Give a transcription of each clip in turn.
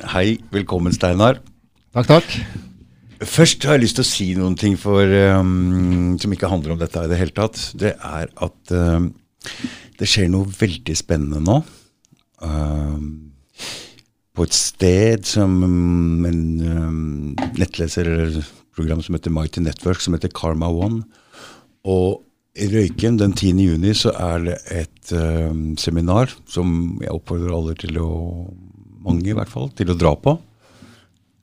Hei, velkommen Steinar. Takk, takk. Først har jeg lyst til å si noen ting for, um, som ikke handler om dette i det hele tatt. Det er at um, det skjer noe veldig spennende nå. Um, på et sted som en um, nettleser eller program som heter Mighty Network, som heter Karma One. Og i Røyken den 10. juni så er det et um, seminar som jeg oppfordrer alle til å mange i hvert fall, til å dra på.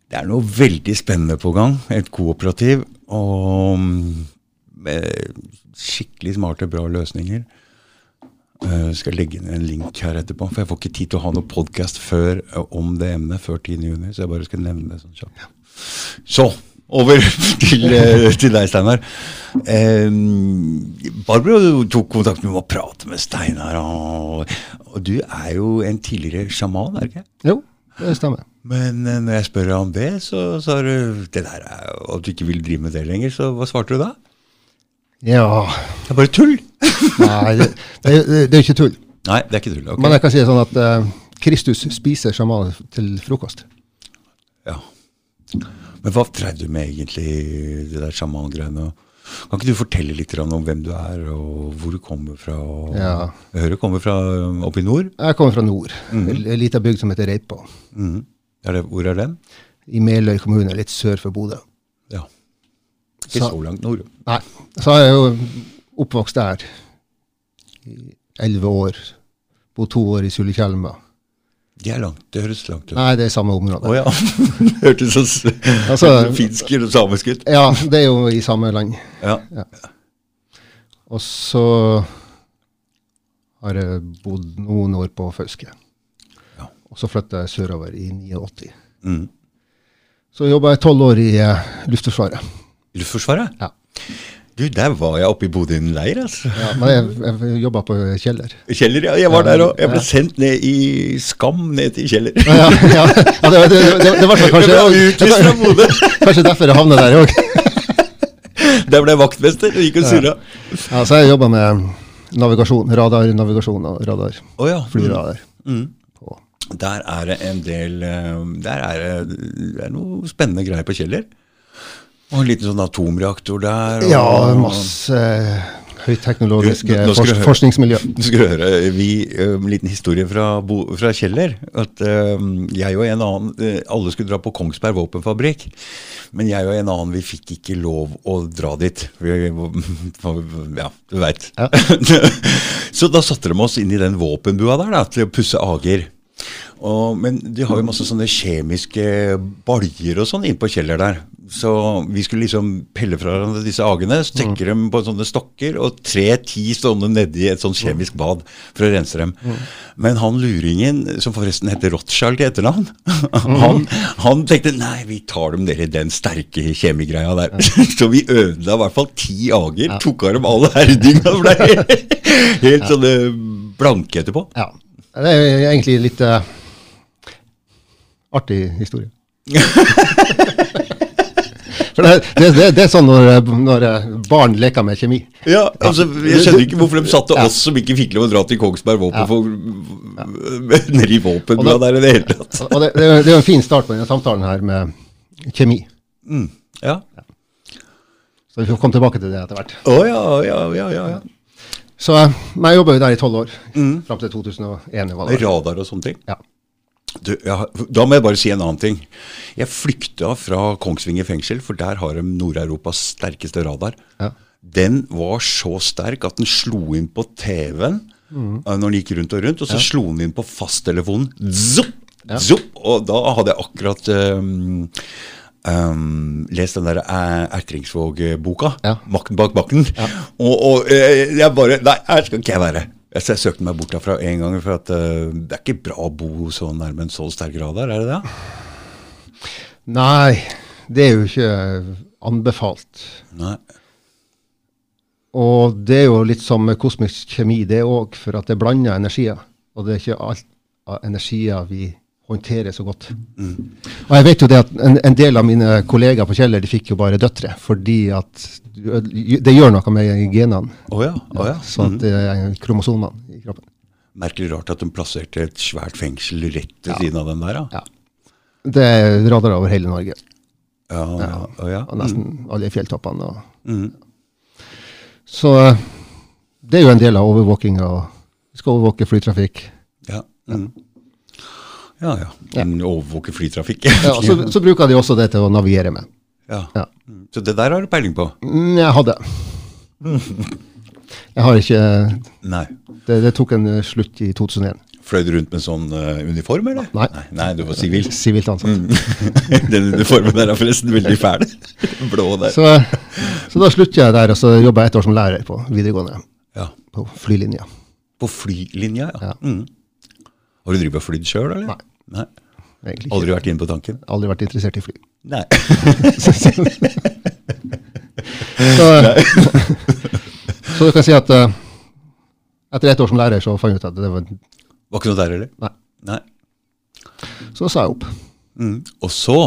Det er noe veldig spennende på gang. Et kooperativ og med skikkelig smarte, bra løsninger. Jeg skal legge inn en link her etterpå, for jeg får ikke tid til å ha noen podkast om det emnet før 10.6, så jeg bare skal nevne det sånn kjapt. Så over til, til deg, Steinar. Eh, Barbro tok kontakt med meg og pratet med Steinar. Og, og, du er jo en tidligere sjaman, er det ikke? Jo, det stemmer. Men eh, når jeg spør om det, så sa du det der er, at du ikke vil drive med det lenger. Så hva svarte du da? Ja Det er bare tull! Nei, det, det, det, er ikke tull. Nei, det er ikke tull. Okay. Men jeg kan si sånn at uh, Kristus spiser sjaman til frokost. Ja. Men hva drev du med egentlig, det der sjamangreiene? Kan ikke du fortelle litt om hvem du er, og hvor du kommer fra? Ja. Jeg hører du kommer fra oppe i nord? Jeg kommer fra nord. Mm. En liten bygd som heter Reipa. Mm. Er det, hvor er den? I Meløy kommune, litt sør for Bodø. Ja. Ikke så, så langt nord? Nei. Så er jeg jo oppvokst der i elleve år. Bodd to år i Sulitjelma. Det er langt, det høres langt ut. Nei, det er samme område. Å oh, ja. Hørtes så altså, finsk eller samisk ut. Ja, det er jo i samme land. Ja. ja. Og så har jeg bodd noen år på Fauske. Ja. Og så flytta jeg sørover i 89. Mm. Så jobba jeg tolv år i uh, Luftforsvaret. Luftforsvaret? Ja. Du, der var jeg oppe i Bodø leir, altså. Ja, men jeg, jeg jobba på Kjeller. Kjeller, ja. Jeg var ja, der òg. Jeg ble ja. sendt ned i Skam ned til Kjeller. Ja, ja, ja det, det, det, det var kanskje Jeg ble utvist fra Bodø. Kanskje derfor jeg havna der òg. der ble jeg vaktmester og gikk og surra. Ja, så jeg jobba med navigasjon. Radar, navigasjon og radar. Oh, ja. Flyradar. Mm. Der er det en del eh, Der er det, det er noe spennende greier på Kjeller. Og en liten sånn atomreaktor der. Og, ja, masse uh, høyteknologiske for, forskningsmiljø. Du skal høre vi, uh, en liten historie fra, Bo, fra Kjeller. At uh, jeg og en annen Alle skulle dra på Kongsberg våpenfabrikk. Men jeg og en annen vi fikk ikke lov å dra dit. Vi, ja, du veit. Ja. Så da satte de oss inn i den våpenbua der da, til å pusse ager. Og, men de har jo masse sånne kjemiske baljer og sånn inne på Kjeller der. Så vi skulle liksom pelle fra disse agene, stekke mm. dem på sånne stokker og tre-ti stående nedi et sånn kjemisk bad for å rense dem. Mm. Men han luringen, som forresten heter Rothschild i etternavn, mm. han, han, tenkte nei, vi tar dem ned i den sterke kjemigreia der. så vi ødela i hvert fall ti ager, ja. tok av dem alle herdinga og ble helt sånne blanke etterpå. Ja. Det er egentlig litt uh, artig historie. For det, det, det, det, er sånn når, når, barn leker med kjemi. Ja, altså, Jeg skjønner ikke hvorfor de satte oss som ikke fikk lov å dra til Kongsberg våpen ja. ja. nedi våpenbua der i det hele tatt. Og det, det, er jo en fin start på denne samtalen her med kjemi. Mm. Ja. Så vi får komme tilbake til det etter hvert. Å oh, ja, ja, ja, ja, ja. Så jeg jobba jo der i tolv år, mm. fram til 2001. Radar og sånne ting? Ja. Du, jeg, da må jeg bare si en annen ting. Jeg flykta fra Kongsvinger fengsel, for der har de Nord-Europas sterkeste radar. Ja. Den var så sterk at den slo inn på TV-en mm. når den gikk rundt og rundt, og så ja. slo den inn på fasttelefonen. Zup, ja. zup, og da hadde jeg akkurat um, um, lest den der Ertringsvåg-boka. Ja. 'Makten bak makten'. Og, og jeg bare Nei, her skal ikke jeg være. Jeg søkte meg bort derfra en gang, for at uh, det er ikke bra å bo så nærme en så sterk radar, er det det? Nei, det er jo ikke anbefalt. Nei. Og det er jo litt som kosmisk kjemi, det òg, for at det blander energier. Og det er ikke alt av energier vi håndtere så godt. Mm. Og jeg vet jo det at en, en, del av mine kollegaer på Kjeller de fikk jo bare døtre, fordi at det gjør noe med genene. Oh ja, oh ja. Så at det er kromosomene i kroppen. Merkelig rart at de plasserte et svært fengsel rett ved ja. siden av den der. Ja. Det er radar over hele Norge. Ja, ja. ja. Og nesten alle fjelltoppene. Og. Mm. Så det er jo en del av overvåkinga. Vi skal overvåke flytrafikk. Ja. Mm. Ja, ja. En overvåke flytrafikk. Ja, så, så bruker de også det til å navigere med. Ja. Ja. Så det der har du peiling på? Mm, Jeg hadde. Jeg har ikke Nei. Det, det tok en eh, slutt i 2001. Fløy du rundt med sånn uh, uniform, eller? Nei. Nei, du var sivil. Sivilt ansatt. Mm. Den uniformen der er forresten veldig fæl. Blå der. Så, så da slutter jeg der, og så jobber jeg et år som lærer på videregående. Ja. På flylinja. På flylinja, ja. Ja. Mm. Har du drevet og flydd sjøl, eller? Nei. Nei. Egentlig ikke. Aldri vært inne på tanken? Aldri vært interessert i fly. Nei. Så, så du kan si at uh, etter ett år som lærer så fant jeg ut at det var Var ikke noe der, eller? Nei. Nei. Så sa jeg opp. Mm. Og så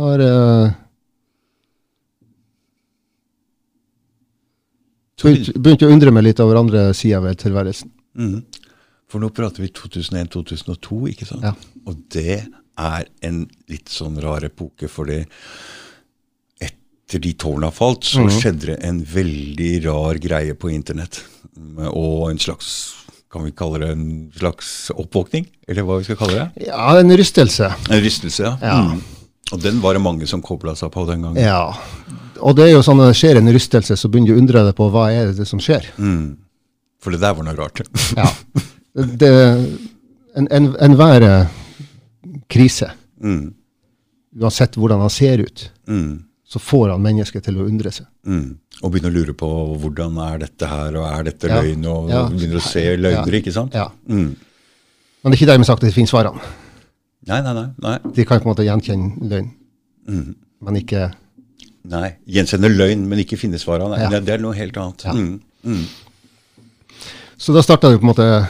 Har uh, begynt, begynt å undre meg litt over andre sider ved tilværelsen. mm. For nå prater vi 2001-2002, ikke sant? Ja. Og det er en litt sånn rar epoke, fordi etter de tårna falt, så Mhm. skjedde det en veldig rar greie på internett. Mm, Og en slags Kan vi kalle det en slags oppvåkning? Eller hva vi skal kalle det? Ja, en rystelse. En rystelse, ja. Ja. Mm. Og den var det mange som kobla seg på den gangen. Ja. Og det er jo sånn når det skjer en rystelse, så begynner du å undre deg på hva er det som skjer. Mm. For det der var noe rart. Ja. Det, en, en, enhver eh, krise, Mm. uansett hvordan han ser ut, Mm. så får han mennesket til å undre seg. Mm. Og begynne å lure på hvordan er dette her, og er dette Ja. løgn, og Ja. begynner å se løgner, Ja. ikke sant? Ja. Mm. Men det er ikke dermed sagt at det finnes svarene. Nei, nei, nei. nei. De kan på en måte gjenkjenne løgn, Mm. men ikke nei. Gjenkjenne løgn, men ikke finne svarene. Ja. Det er noe helt annet. Ja. Mm. Mm. Så da starta det på en måte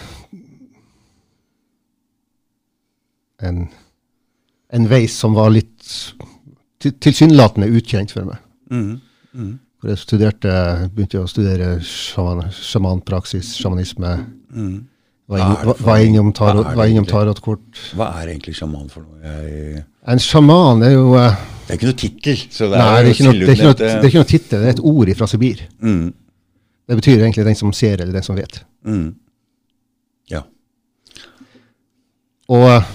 en, en vei som var litt tilsynelatende ukjent for meg. Mm. Mm. Hvor jeg studerte, begynte å studere sjaman, sjamanpraksis, sjamanisme. Mm. Var, Hva er innom, tarotkort. Hva er egentlig sjaman for noe? Jeg... En sjaman er jo uh, Det er ikke noe tittel. Så det Nei, det er ikke noe, det er ikke noe, det er ikke noe tittel, det er et ord fra Sibir. Mm. Det betyr egentlig den som ser, eller den som vet. Mm. Ja. Og eh,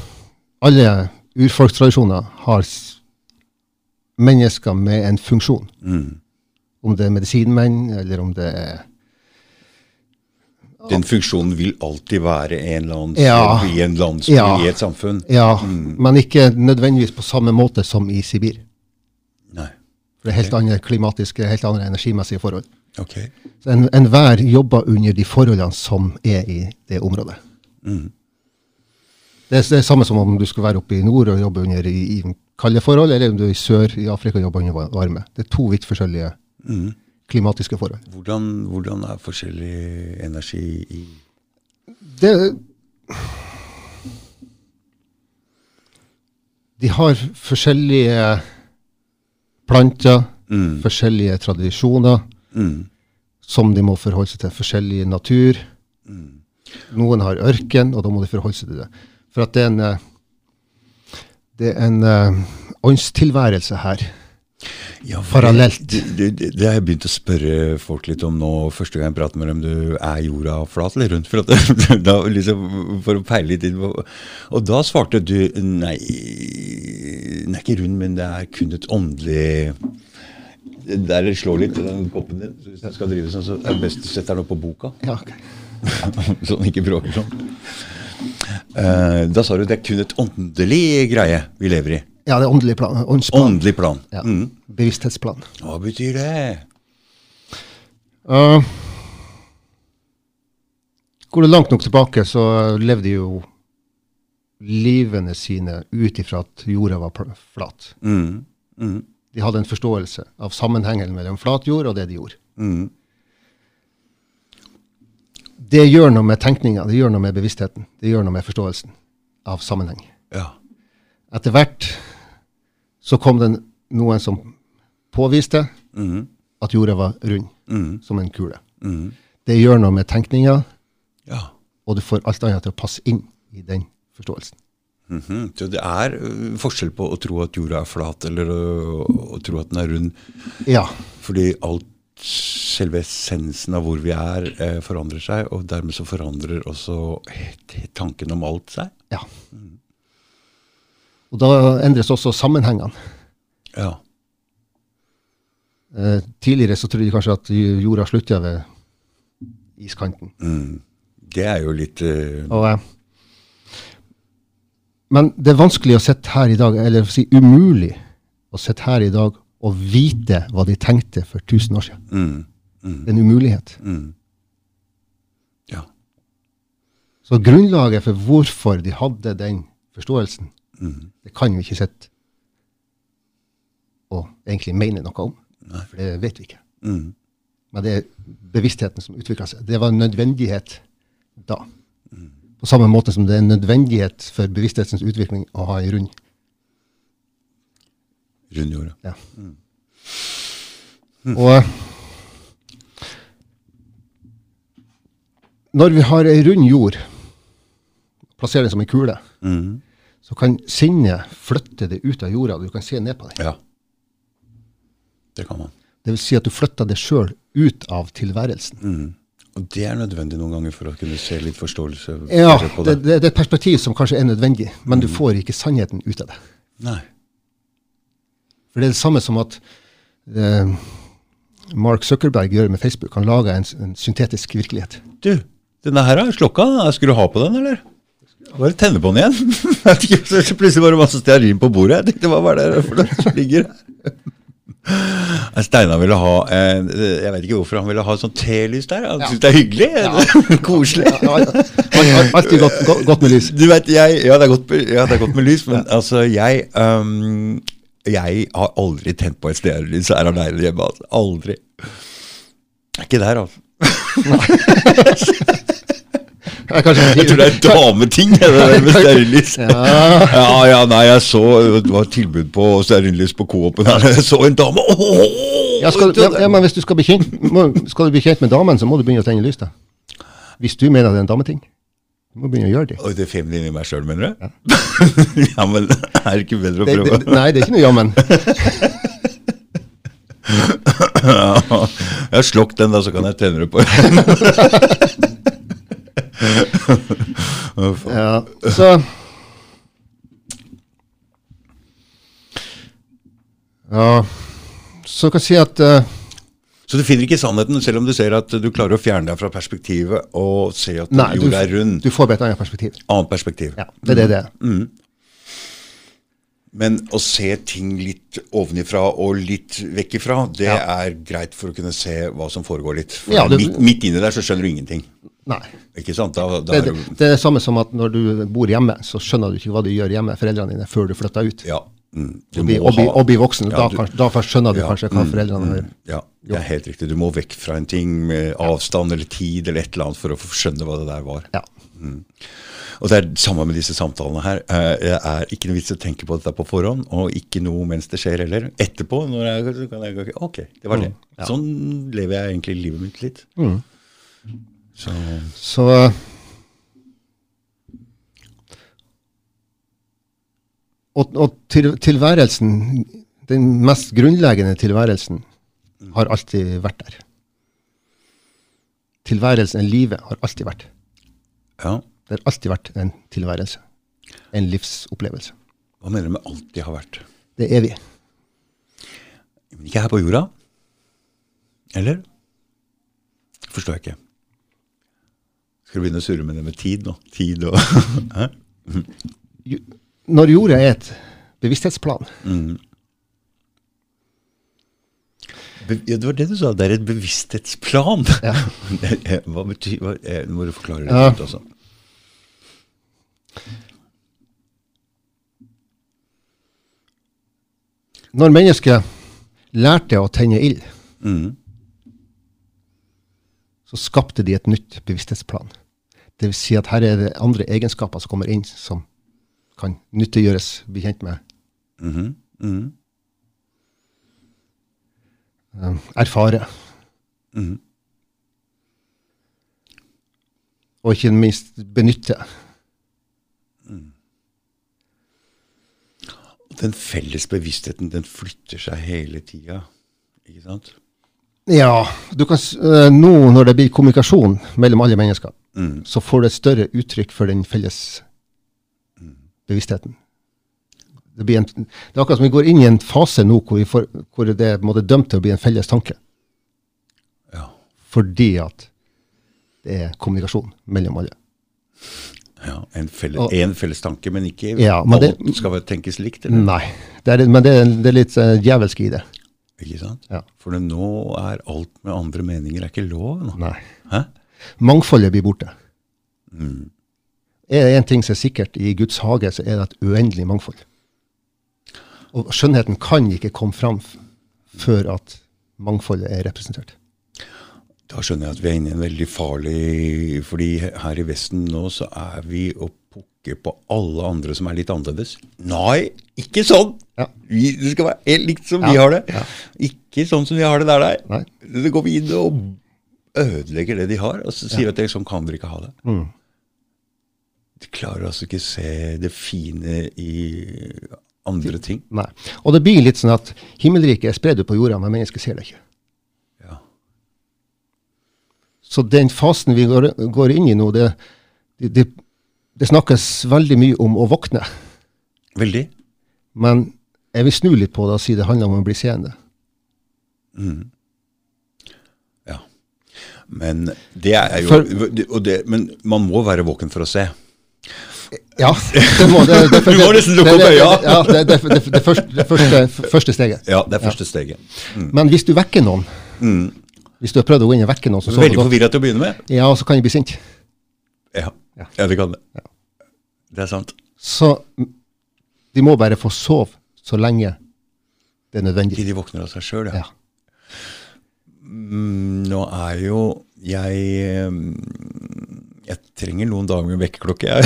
alle urfolkstradisjoner har mennesker med en funksjon. Mm. Om det er medisinmenn, eller om det er Den funksjonen vil alltid være en annen Ja. i en landsby, Ja. i et samfunn. Ja, Mm. men ikke nødvendigvis på samme måte som i Sibir. Nei. For det er helt andre klimatiske, helt andre energimessige forhold. Ok. Så en- Enhver jobber under de forholdene som er i det området. Mm. Det er det samme som om du skulle være oppe i nord og jobbe under i, i kalde forhold, eller om du er i sør i Afrika og jobber under varme. Det er to vidt forskjellige Mm. klimatiske forhold. Hvordan, hvordan er forskjellig energi i Det, de har forskjellige planter, Mm. forskjellige tradisjoner Mm. som de må forholde seg til. Forskjellig natur. Mm. Noen har ørken, og da må de forholde seg til det. For at det er en, eh, det er en uh, åndstilværelse her. Ja, Parallelt. Det, det, det, det har jeg begynt å spørre folk litt om nå, første gang jeg prater med dem. Du, er jorda flat eller rundt? For, at, da, liksom, for å peile litt inn på Og da svarte du nei, den er ikke rund, men det er kun et åndelig det Der slår litt i den koppen din. Så hvis jeg skal drive sånn, så er det best å sette den opp på boka. Ja, okay. så den ikke bråker sånn. Eh, da sa du det er kun et åndelig greie vi lever i. Ja, det er åndelig plan. Åndsplan. Åndelig plan. Ja. Mm. Bevissthetsplan. Hva betyr det? Uh, går du langt nok tilbake, så levde jo livene sine ut ifra at jorda var flat. Mm. Mm. De hadde en forståelse av sammenhengen mellom flat jord og det de gjorde. Mm. Det gjør noe med tenkninga, det gjør noe med bevisstheten, det gjør noe med forståelsen av sammenheng. Ja. Etter hvert så kom det noen som påviste Mm. at jorda var rund, Mm. som en kule. Mm. Det gjør noe med tenkninga, Ja. og du får alt annet til å passe inn i den forståelsen. Mhm. Så det er forskjell på å tro at jorda er flat, eller å, å tro at den er rund. Ja. Fordi alt, selve essensen av hvor vi er, eh, forandrer seg, og dermed så forandrer også tanken om alt seg. ja. Og da endres også sammenhengene. Ja. Eh, tidligere så trodde de kanskje at jorda slutta ved iskanten. Mm. Det er jo litt eh, Og, eh, men det er vanskelig å sitte her i dag, eller si umulig å sitte her i dag og vite hva de tenkte for 1000 år siden. mm, mm, Det er en umulighet. mm. Ja. Så grunnlaget for hvorfor de hadde den forståelsen, Mm. det kan vi ikke sitte og egentlig mene noe om. Nei. For det vet vi ikke. Mm. Men det er bevisstheten som utvikla seg. Det var en nødvendighet da. På samme måte som det er en nødvendighet for bevissthetens utvikling å ha ei rund. Rund Mm. Ja. Og når vi har ei rund jord, plasserer den som ei kule, Mm. så kan sinnet flytte det ut av jorda, du kan se ned på det. Ja. Det kan man. Det vil si at du flytter det sjøl ut av tilværelsen. Mm. Og det er nødvendig noen ganger for å kunne se litt forståelse Ja, på det, det. det, det er et perspektiv som kanskje er nødvendig, men du får ikke sannheten ut av det. Nei. For det er det samme som at eh, Mark Zuckerberg gjør med Facebook. Han lager en, en syntetisk virkelighet. Du, denne her er slokka. Skal du ha på den, eller? Bare tenne på den igjen. Så Plutselig var det masse stearin på bordet. Jeg tenkte, hva var det for noe som ligger her? Steinar ville ha eh, Jeg vet ikke hvorfor han ville ha sånn telys der. Han Ja. syntes det er hyggelig. Koselig. Ja, ja, alltid godt, godt, godt med lys. Du vet, jeg, ja, det er godt, ja, det er godt med lys, men altså, jeg um, Jeg har aldri tent på et stearinlys her aleine hjemme. Altså. Aldri. Jeg er ikke der, altså. Jeg, tror det er dameting, det der med stearinlys. Ja. Ja, ja, nei, jeg så Det var tilbud på stearinlys på Coop-en her. Jeg så en dame oh, Ja, skal, ja, ja, men hvis du skal bli, kjent, må, skal du bli kjent med damen, så må du begynne å tenne lys. da. Hvis du mener det er en dameting. Må begynne å gjøre det. Oi, det er feminine i meg sjøl, mener du? Ja. men er det ikke bedre å prøve? det nei, det er ikke noe jammen. Ja. Jeg har slukket den, da, så kan jeg tenne det på. Ja, så Ja, så kan jeg si at eh, Så du finner ikke sannheten, selv om du ser at du klarer å fjerne deg fra perspektivet og se at Nei, du, jorda er rund. du får et annet perspektiv. Annet perspektiv. Ja, det er det det er. Men å se ting litt ovenifra og litt vekk ifra, det Ja. er greit for å kunne se hva som foregår litt. For Ja, det- midt, midt inni der så skjønner du ingenting. Nei. Ikke sant? Da, da Det, er det, det er det samme som at når du bor hjemme, så skjønner du ikke hva du gjør hjemme, foreldrene dine, før du flytter ut. Ja. Mm, Og bli, og, bli, og bli voksen. Ja, da, du- kan- da først skjønner du Ja, kanskje hva mm, foreldrene gjør. Ja, det er helt riktig. Du må vekk fra en ting med avstand eller tid eller et eller annet for å skjønne hva det der var. Ja. Og det er det samme med disse samtalene her. Eh, Det er ikke noe vits å tenke på dette på forhånd, og ikke noe mens det skjer heller. Etterpå når jeg, så kan jeg Ok, det var det. Sånn lever jeg egentlig livet mitt litt. Mm. Så Så Og, og til, tilværelsen, den mest grunnleggende tilværelsen, har alltid vært der. Tilværelsen, livet, har alltid vært. ja. Det har alltid vært en tilværelse. En livsopplevelse. Hva mener du med alltid har vært? Det er vi. Men ikke her på jorda? Eller? Forstår jeg ikke. Skal du begynne å surre med det med tid nå? Tid og Når jorda er et bevissthetsplan, Be ja, det var det du sa. Det er et bevissthetsplan. Ja. hva betyr hva, eh, Nå må du forklare det Ja. litt også. Når mennesket lærte å tenne ild, mm. så skapte de et nytt bevissthetsplan. Det vil si at her er det andre egenskaper som kommer inn, som kan nyttiggjøres, bli kjent med, Mm -hmm. Mm -hmm. Um, erfare. Mhm. Og ikke minst benytte. den felles bevisstheten, den flytter seg hele tida. Ikke sant? Ja, du kan, eh, nå når det blir kommunikasjon mellom alle mennesker, Mm. så får det et større uttrykk for den felles bevisstheten. Det, blir en, det er akkurat som vi går inn i en fase nå hvor, vi får, hvor det er måte dømt til å bli en felles tanke. Ja. Fordi at det er kommunikasjon mellom alle. ja en, felle, Og- en felles tanke, men ikke Ja, men det- alt skal vel tenkes likt. Eller? Nei, det er, men det er, det er litt uh, djevelsk i det. Ikke sant? Ja. For det nå er alt med andre meninger er ikke lov nå. Nei. Hæ? Mangfoldet blir borte. Mm. Er det én ting som er sikkert i Guds hage, så er det et uendelig mangfold. Og skjønnheten kan ikke komme fram før at mangfoldet er representert. Da skjønner jeg at vi er inne i en veldig farlig Fordi her i Vesten nå så er vi og pukker på alle andre som er litt annerledes. Nei, ikke sånn! Ja. Vi, det skal være helt likt som Ja, vi har det. ja. Ikke sånn som vi har det der, nei. Nei. Så går vi inn og ødelegger det de har, og så sier vi at det, sånn kan dere ikke ha det. Mm. De klarer altså ikke se det fine i andre ting. Nei. Og det blir litt sånn at himmelriket er spredd ut på jorda, men mennesket ser det ikke. Ja. Så den fasen vi går, går inn i nå, det, det, det, snakkes veldig mye om å våkne. Veldig. Men jeg vil snu litt på det og si det handler om å bli seende. Ja. Men det er jo det, Men man må være våken for å se. Ja, det må det, det, Du må nesten lukke opp øya. Ja, det, det, det, første, steget. Ja, det er første steget. Men hvis du vekker noen, Mm. hvis du har prøvd å gå inn og vekke noen som sover Veldig forvirra til å begynne med. ja, så kan de bli sint. Ja, Ja. ja det kan det. Det er sant. Så mm, de må bare få sove så lenge det er nødvendig. Til de våkner av seg sjøl, ja. Ja. Mm, nå er jo jeg mm, Jeg trenger noen dager med vekkerklokke, jeg.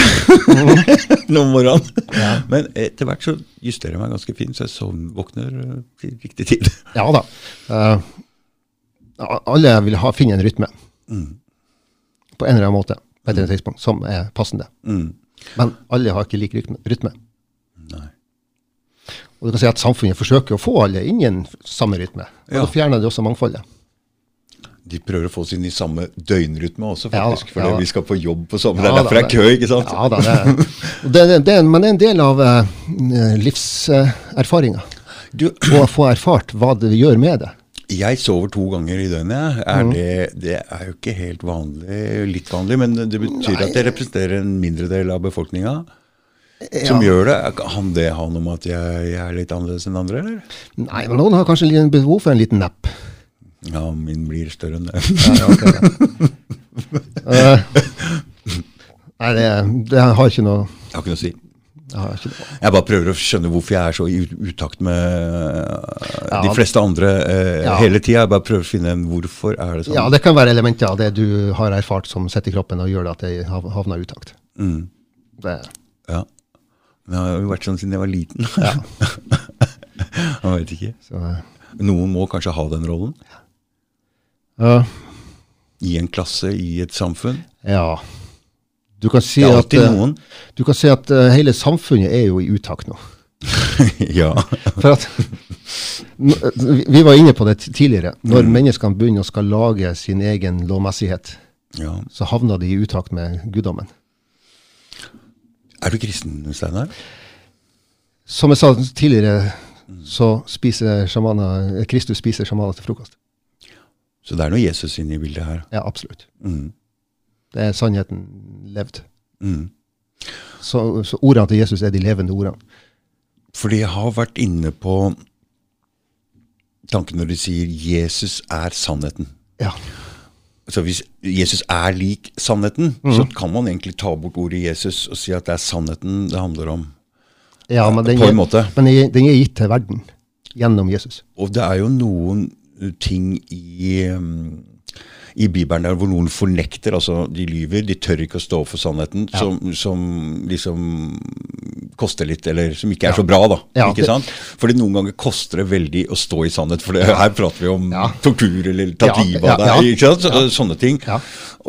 noen morgen. Ja. Men etter hvert så justerer jeg meg ganske fint, så jeg sovn, våkner eh, til riktig tid. Ja da. Uh, alle vil ha, finne en rytme Mm. på en eller annen måte på et eller annet tidspunkt som er passende. Mm. Men alle har ikke lik rytme. Nei. Og du kan si at Samfunnet forsøker å få alle inn i en samme rytme. Og Ja. Da fjerner det også mangfoldet. De prøver å få oss inn i samme døgnrytme også, Ja faktisk. fordi ja vi skal på jobb på sommer. Ja det er derfor det er kø, ikke sant? Ja da, det det, det, men det er en del av uh, livserfaringa. Uh, Å få erfart hva det gjør med det. jeg sover to ganger i døgnet. Er mm. det, det er jo ikke helt vanlig, litt vanlig, men det betyr Nei. at jeg representerer en mindre del av befolkninga som gjør det. Kan det ha noe med at jeg, jeg er litt annerledes enn andre, eller? Nei, men noen har kanskje behov for en liten napp. Ja, min blir større enn det. Ja, okay, ja. Eh, nei, det, det har ikke noe Jeg har ikke noe å si. noe. Jeg bare prøver å skjønne hvorfor jeg er så i utakt med eh, Ja. de fleste andre eh, Ja. hele tida. Jeg bare prøver å finne en hvorfor er det sånn. Ja, det kan være elementer av det du har erfart som sitter i kroppen og gjør det at det havner i utakt. Mm, Det, ja. Men det har jo vært sånn siden jeg var liten. Ja. Jeg vet ikke. så, eh, Noen må kanskje ha den rollen. Ja, I en klasse, i et samfunn. ja. Du kan si at, eh, du kan si at uh, hele samfunnet er jo i utakt nå. ja. For at Vi var inne på det tidligere. Når menneskene begynner å skal lage sin egen lovmessighet, ja. så havner de i utakt med guddommen. Er du kristen, Steinar? Som jeg sa tidligere, så spiser sjamaner, Kristus spiser sjamaner til frokost. Så det er noe Jesus inne i bildet her. Ja, absolutt. Mm. Det er sannheten levd. Mm. Så, så ordene til Jesus er de levende ordene. Fordi jeg har vært inne på tanken når de sier 'Jesus er sannheten'. Ja. Så hvis Jesus er lik sannheten, mm. så kan man egentlig ta bort ordet Jesus og si at det er sannheten det handler om. ja men den, På en måte. Men den er gitt til verden gjennom Jesus. Og det er jo noen ting i, um, i Bibelen der hvor noen fornekter, altså de lyver, de tør ikke å stå for sannheten, Ja. som, som liksom koster litt, eller som ikke er så bra, da. Ja, ikke sant? Fordi noen ganger koster det veldig å stå i sannhet, for det, her prater vi om Ja. tortur eller tativa, livet av deg, ikke sant? Så, sånne ting. Ja.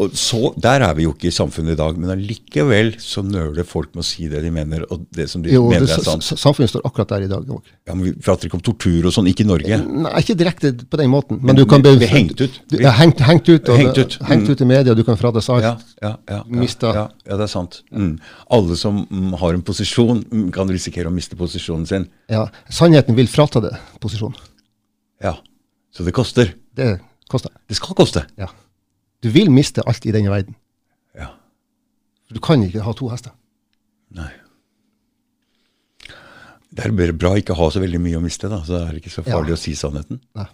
Og så, Der er vi jo ikke i samfunnet i dag, men allikevel så nøler folk med å si det de mener, og det som de Jo, mener det, er sant. samfunnet står akkurat der i dag òg. Ja, men Vi prater ikke om tortur og sånn, ikke i Norge. Nei, ikke direkte på den måten, men du kan bli hengt ut. Du, ja, hengt, hengt ut, og, Hengt ut. hengt ut i media, du kan frades alt. Ja, ja, ja, ja, Mista. ja, ja, det er sant. Mm. Alle som mm, har en posisjon, mm, kan risikere å miste posisjonen sin. Ja, Sannheten vil frata deg posisjonen. Ja, Så det koster. Det koster. Det skal koste. Ja. Du vil miste alt i denne verden. Ja. Du kan ikke ha to hester. Nei. Det er bare bra å ikke ha så veldig mye å miste, da. Så er det ikke så farlig Ja. å si sannheten. Nei.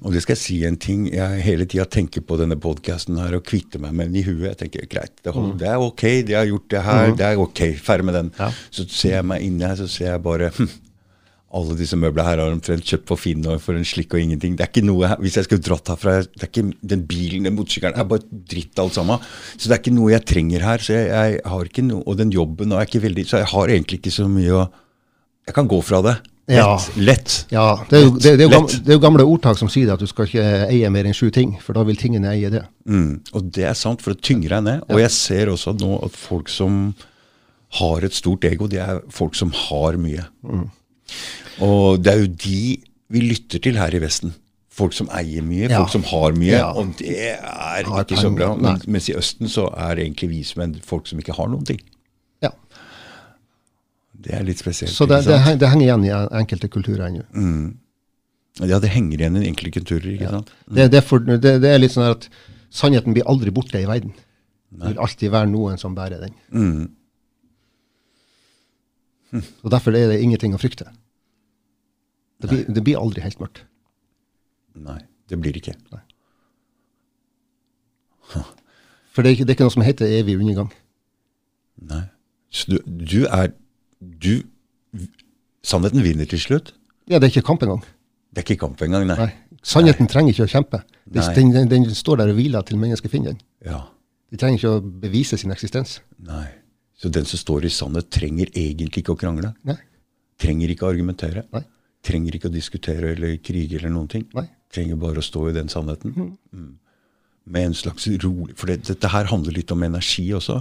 Og det skal jeg si en ting. Jeg hele tida tenker på denne podkasten her og kvitter meg med den i huet. Jeg tenker greit, det, holder, det er ok, de har gjort det her, det er ok, ferdig med den. Ja. Så ser jeg meg inni her, så ser jeg bare hm, alle disse møblene her har omtrent kjøpt på Finn og for en slikk og ingenting. Det er ikke noe, Hvis jeg skulle dratt herfra det er ikke, Den bilen, den motorsykkelen, er bare dritt alt sammen. Så det er ikke noe jeg trenger her. så jeg, jeg har ikke noe, Og den jobben er ikke veldig Så jeg har egentlig ikke så mye å Jeg kan gå fra det. Ja. lett. Ja, det er, jo, det, det, er gamle, det er jo gamle ordtak som sier at du skal ikke eie mer enn sju ting, for da vil tingene eie det. Mm, og det er sant, for det tynger deg ned. Og jeg ser også nå at folk som har et stort ego, det er folk som har mye. Og det er jo de vi lytter til her i Vesten. Folk som eier mye, Ja. folk som har mye. Ja. Og det er ikke så bra. mens i Østen så er det egentlig vi som er folk som ikke har noen ting. Ja. Det er litt spesielt. Så det, det, det henger igjen i enkelte kulturer ennå. Ja, det henger igjen i enkelte kulturer. ikke sant? Det, det, er for, det, det er litt sånn at sannheten blir aldri borte i verden. Det vil alltid være noen som bærer den. Mm. Og Derfor er det ingenting å frykte. Det blir, det blir aldri helt mørkt. Nei, det blir ikke. ikke. For det er, ikke, det er ikke noe som heter evig undergang. Nei. Så du, du er Du Sannheten vinner til slutt? Ja, det er ikke kamp engang. Det er ikke kamp engang, nei. Nei. Sannheten trenger ikke å kjempe. Den, den, den står der og hviler til mennesket finner den. Ja. De trenger ikke å bevise sin eksistens. Nei. Så den som står i sannhet, trenger egentlig ikke å krangle? Nei. Trenger ikke å argumentere? Nei. Trenger ikke å diskutere eller krige eller noen ting? Nei. Trenger bare å stå i den sannheten? Mm. Med en slags rolig For det, dette her handler litt om energi også.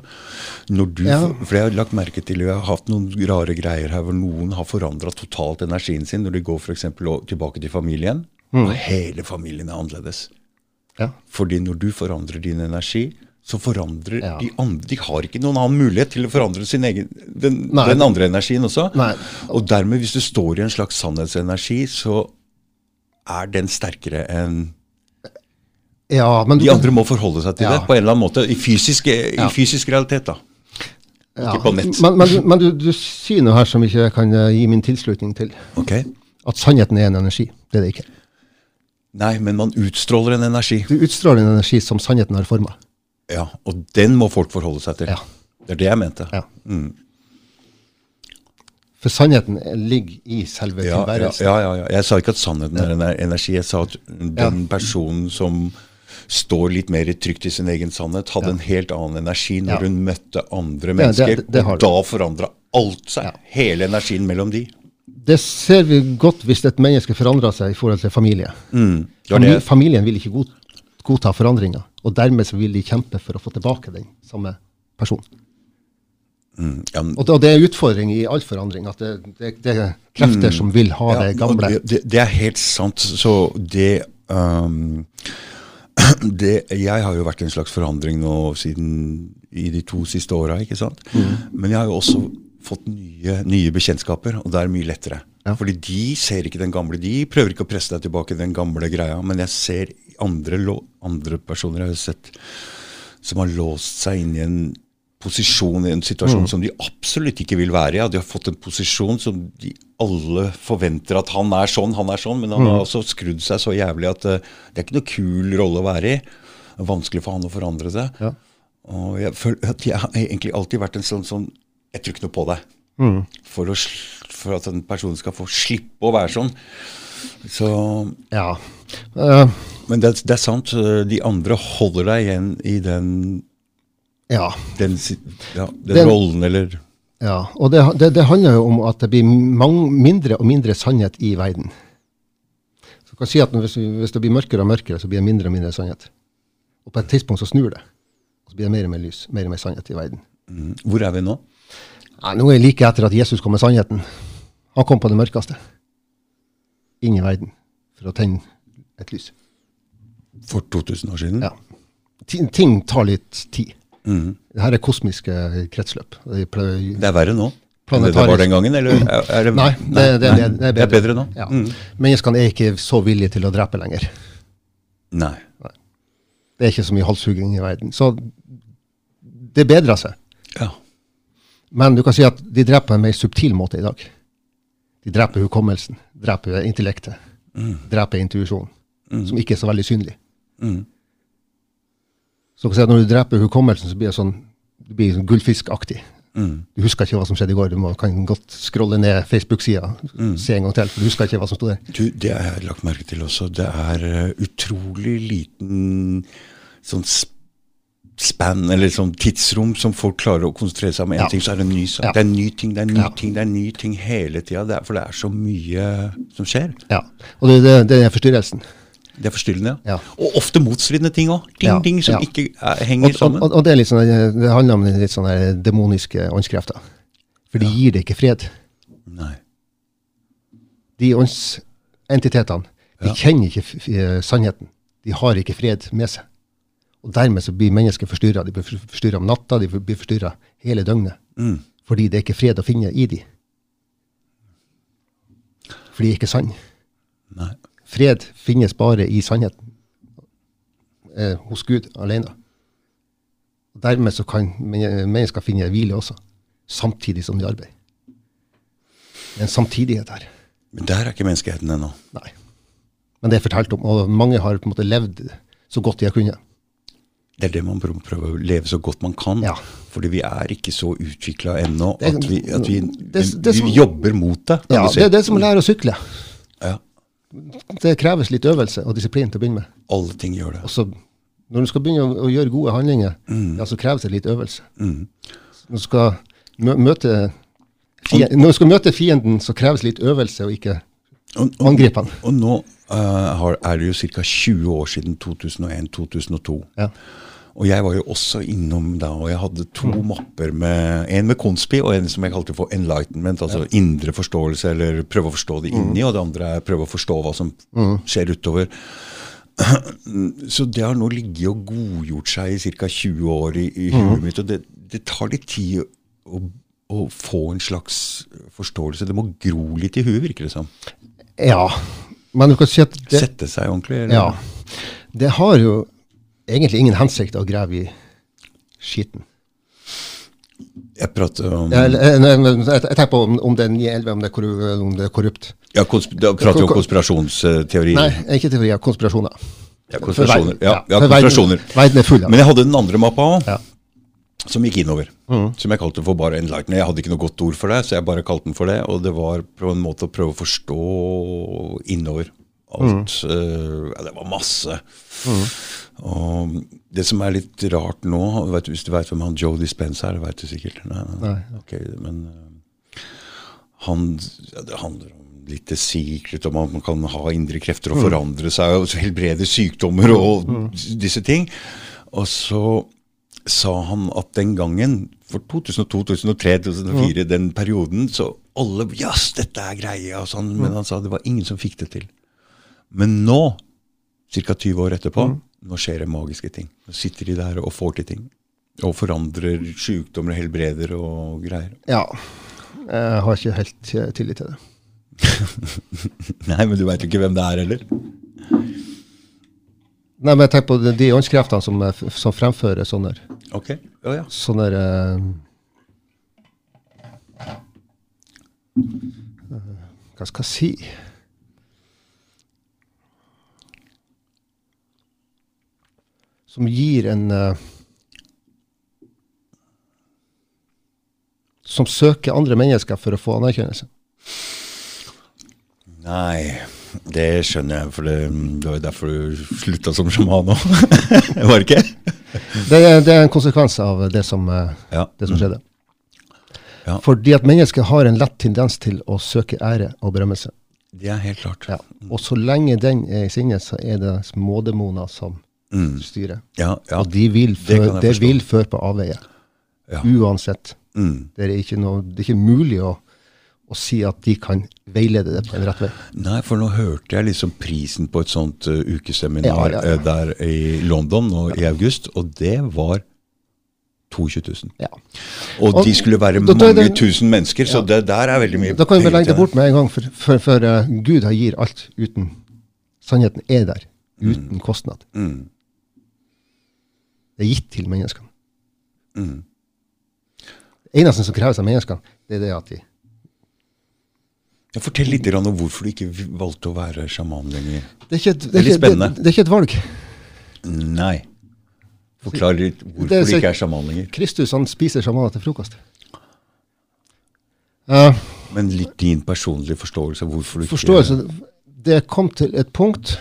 Når du, Ja. For jeg har lagt merke til Jeg har hatt noen rare greier her hvor noen har forandra totalt energien sin når de går eksempel tilbake til familien. Og hele familien er annerledes. Ja. Fordi når du forandrer din energi, så forandrer Ja. de andre De har ikke noen annen mulighet til å forandre sin egen, den, den andre energien også. Nei. Og dermed, hvis du står i en slags sannhetsenergi, så er den sterkere enn ja, men du De andre må forholde seg til Ja. det på en eller annen måte. I fysisk, i fysisk realitet, da. ja. Ikke på nett. Men, men, men du, du sier noe her som ikke jeg kan eh, gi min tilslutning til. Ok? At sannheten er en energi. Det er det ikke. Nei, men man utstråler en energi. Du utstråler en energi som sannheten har forma. Ja, Og den må folk forholde seg til. Ja. Det er det jeg mente. Ja. Mm. For sannheten ligger i selve Ja, ja, tilværelsen. ja, ja, ja. Jeg sa ikke at sannheten er en energi. Jeg sa at den personen som står litt mer trygt i sin egen sannhet, hadde Ja. en helt annen energi når Ja. hun møtte andre det- mennesker. det og da forandra alt seg. Ja. Hele energien mellom de. Det ser vi godt hvis et menneske forandrer seg i forhold til familie. Mm. Det det. familien vil ikke god godta forandringer, og dermed så vil de kjempe for å få tilbake den samme personen. Mm. Ja, men- Og det, er utfordring i all forandring, at det, det, det er krefter som vil ha Ja, det gamle. Det, det, det er helt sant. Så det um, det, Jeg har jo vært i en slags forandring nå siden i de to siste åra. Mm. Men jeg har jo også fått nye, nye bekjentskaper, og det er mye lettere. Ja. Fordi de ser ikke den gamle. De prøver ikke å presse deg tilbake den gamle greia, men jeg ser andre, andre personer jeg har sett som har låst seg inn i en posisjon, i en situasjon som de absolutt ikke vil være i. Ja, De har fått en posisjon som de alle forventer at han er sånn, han er sånn, men han har også skrudd seg så jævlig at uh, det er ikke noe kul rolle å være i. Det er vanskelig for han å forandre seg. Ja. Og jeg føler at jeg har egentlig alltid vært en sånn sånn Jeg tror ikke noe på deg. Mm. For, å, for at en person skal få slippe å være sånn. Så Ja. Uh. men det, det er sant. eh, De andre holder deg igjen i den, Ja. den, ja, den, Den- rollen, eller ja. Og det, det, det handler jo om at det blir mange, mindre og mindre sannhet i verden. Så kan si at hvis, hvis det blir mørkere og mørkere, så blir det mindre og mindre sannhet. Og på et tidspunkt så snur det. Og så blir det mer og mer lys, mer og mer sannhet i verden. mm, Hvor er vi nå? Ja, nå er jeg like etter at Jesus kom med sannheten. Han kom på det mørkeste. Inn i verden. For å tenne et lys. For 2000 år siden? Ja. Ti- Ting tar litt tid. Mhm. Her er kosmiske kretsløp. de Det er verre nå enn det var den gangen? Eller er, det, Nei, det, det, det, det er bedre. Er bedre nå? Ja. Mm. Menneskene er ikke så villige til å drepe lenger. Nei. Det er ikke så mye halshugging i verden. Så det bedrer seg. Ja. Men du kan si at de dreper på en mer subtil måte i dag. De dreper hukommelsen, dreper intellektet, dreper intuisjonen, som ikke er så veldig synlig. Mhm. Så si når du dreper hukommelsen, så blir det sånn, du blir sånn gullfiskaktig. Mm. Du husker ikke hva som skjedde i går. Du må, kan godt scrolle ned Facebook-sida, se en gang til, for du husker ikke hva som sto der. Du, det har jeg lagt merke til også. Det er eh, utrolig liten sånn sp- span, eller sånn tidsrom, som folk klarer å konsentrere seg om én Ja. ting, så er det en ny sak. Ja. Det er en ny ting, det er en ny Ja. ting, det er en ny ting hele tida. For det er så mye som skjer. Ja. Og det, det, det er forstyrrelsen. Det er forstyrrende. Ja. Og ofte motstridende ting òg. Ting, Ja, ting som ja. ikke er, henger Og, og, sammen. og det, er litt sånn, det handler om litt sånne demoniske åndskrefter. For de gir det ikke fred. Nei. De åndsentitetene de kjenner ikke f- sannheten. De har ikke fred med seg. Og dermed så blir mennesker forstyrra. De blir forstyrra om natta, de blir forstyrra hele døgnet. Mm. Fordi det er ikke fred å finne i de. For de er ikke sann. Nei. Fred finnes bare i sannheten. Eh, hos Gud alene. Og dermed så kan mennesker finne hvile også. Samtidig som de arbeider. Det er en samtidighet her. Men der er ikke menneskeheten ennå. Nei. Men det er fortalt om, og mange har på en måte levd så godt de har kunnet. Det er det man prøver, å leve så godt man kan. Ja. Fordi vi er ikke så utvikla ennå at, vi, at vi, det- det det vi jobber mot det. Ja, si. det er det som å lære å sykle. ja. Det kreves litt øvelse og disiplin til å begynne med. Alle ting gjør det. Og så, når du skal begynne å, å gjøre gode handlinger, ja, så kreves det litt øvelse. Mm. Når du skal mø møte fienden, når du skal møte fienden, så kreves litt øvelse og ikke Og, og, angripe han. og nå uh, har, er det jo ca. 20 år siden 2001-2002. Ja. Og jeg var jo også innom da, og jeg hadde to mapper med En med Konspi og en som jeg kalte for Enlightenment, altså indre forståelse, eller prøve å forstå det inni, og det andre er prøve å forstå hva som skjer utover. Så det har nå ligget og godgjort seg i ca. 20 år i, i huet mitt, og det, det tar litt tid å, å få en slags forståelse. Det må gro litt i huet, virker det som. ja. Men du kan si at det, Sette seg ordentlig. eller? ja, det har jo egentlig ingen hensikt å grave i skitten. Jeg prater om Jeg, jeg, jeg, jeg tenker på om, om det er 9-11, om, det er om det er korrupt. Ja, konsp da prater vi om konspirasjonsteorier. Nei, ikke teorier, konspirasjoner. Ja, konspirasjoner. Ja, ja, konspirasjoner. Verden er full av Men jeg hadde den andre mappa òg, Ja. som gikk innover. Som jeg kalte for bare Enlighten. Jeg hadde ikke noe godt ord for det, så jeg bare kalte den for det. Og det var på en måte å prøve å forstå innover. Alt. eh, ja, det var masse. Og det som er litt rart nå, vet, hvis du vet hvem han Joe Dispenza er, vet du sikkert. Nei, nei. Nei. Ok, men uh, han, ja, det handler om litt secret, om at man kan ha indre krefter og forandre seg og helbrede sykdommer og disse ting. Og så sa han at den gangen, for 2002, 2003, 2004, den perioden, så alle Yes, dette er greia, og sånn. Men han sa det var ingen som fikk det til. Men nå, ca. 20 år etterpå, nå skjer det magiske ting. Nå sitter de der og får til ting. Og forandrer sykdommer, og helbreder og greier. Ja. Jeg har ikke helt eh, tillit til det. Nei, men du veit jo ikke hvem det er heller. Nei, men jeg tenker på de, åndskreftene som, er som fremfører sånne, Ok, ja, ja. sånne eh, eh, Hva skal jeg si? Som gir en uh, Som søker andre mennesker for å få anerkjennelse. Nei. Det skjønner jeg, for det, det var jo derfor du slutta som sjaman òg. var det ikke? Det er, det er en konsekvens av det som, uh, Ja. det som skjedde. Ja. Fordi at mennesket har en lett tendens til å søke ære og berømmelse. Det er helt klart. Ja. Og så lenge den er i sinnet, så er det smådemoner som Mm. styret. Ja, ja. Og de vil det føre, det forstå. vil føre på avveie. ja. Uansett. Mm. Det er noe, det er ikke mulig å, å si at de kan veilede det på en rett vei. Nei, for nå hørte jeg liksom prisen på et sånt uh, ukeseminar Ja, ja, eh, der i London nå i august, og det var 22 000. Ja. Og, Og de skulle være da- da er mange det- tusen mennesker, så det der er veldig mye Da kan vi legge det bort med en gang, for, for, for uh, Gud har gir alt uten Sannheten er der, uten kostnad. Mm. Det er gitt til menneskene. Mm. Det eneste som kreves av menneskene, det er det at de Fortell litt om hvorfor du ikke valgte å være sjaman lenger. Det er ikke et, det er litt ikke, det, spennende. det er ikke et valg. Nei. Forklar litt hvorfor Det du ikke er sjaman lenger. Kristus han spiser sjamaner til frokost. Uh, Men litt din personlige forståelse av hvorfor du ikke forståelse Det kom til et punkt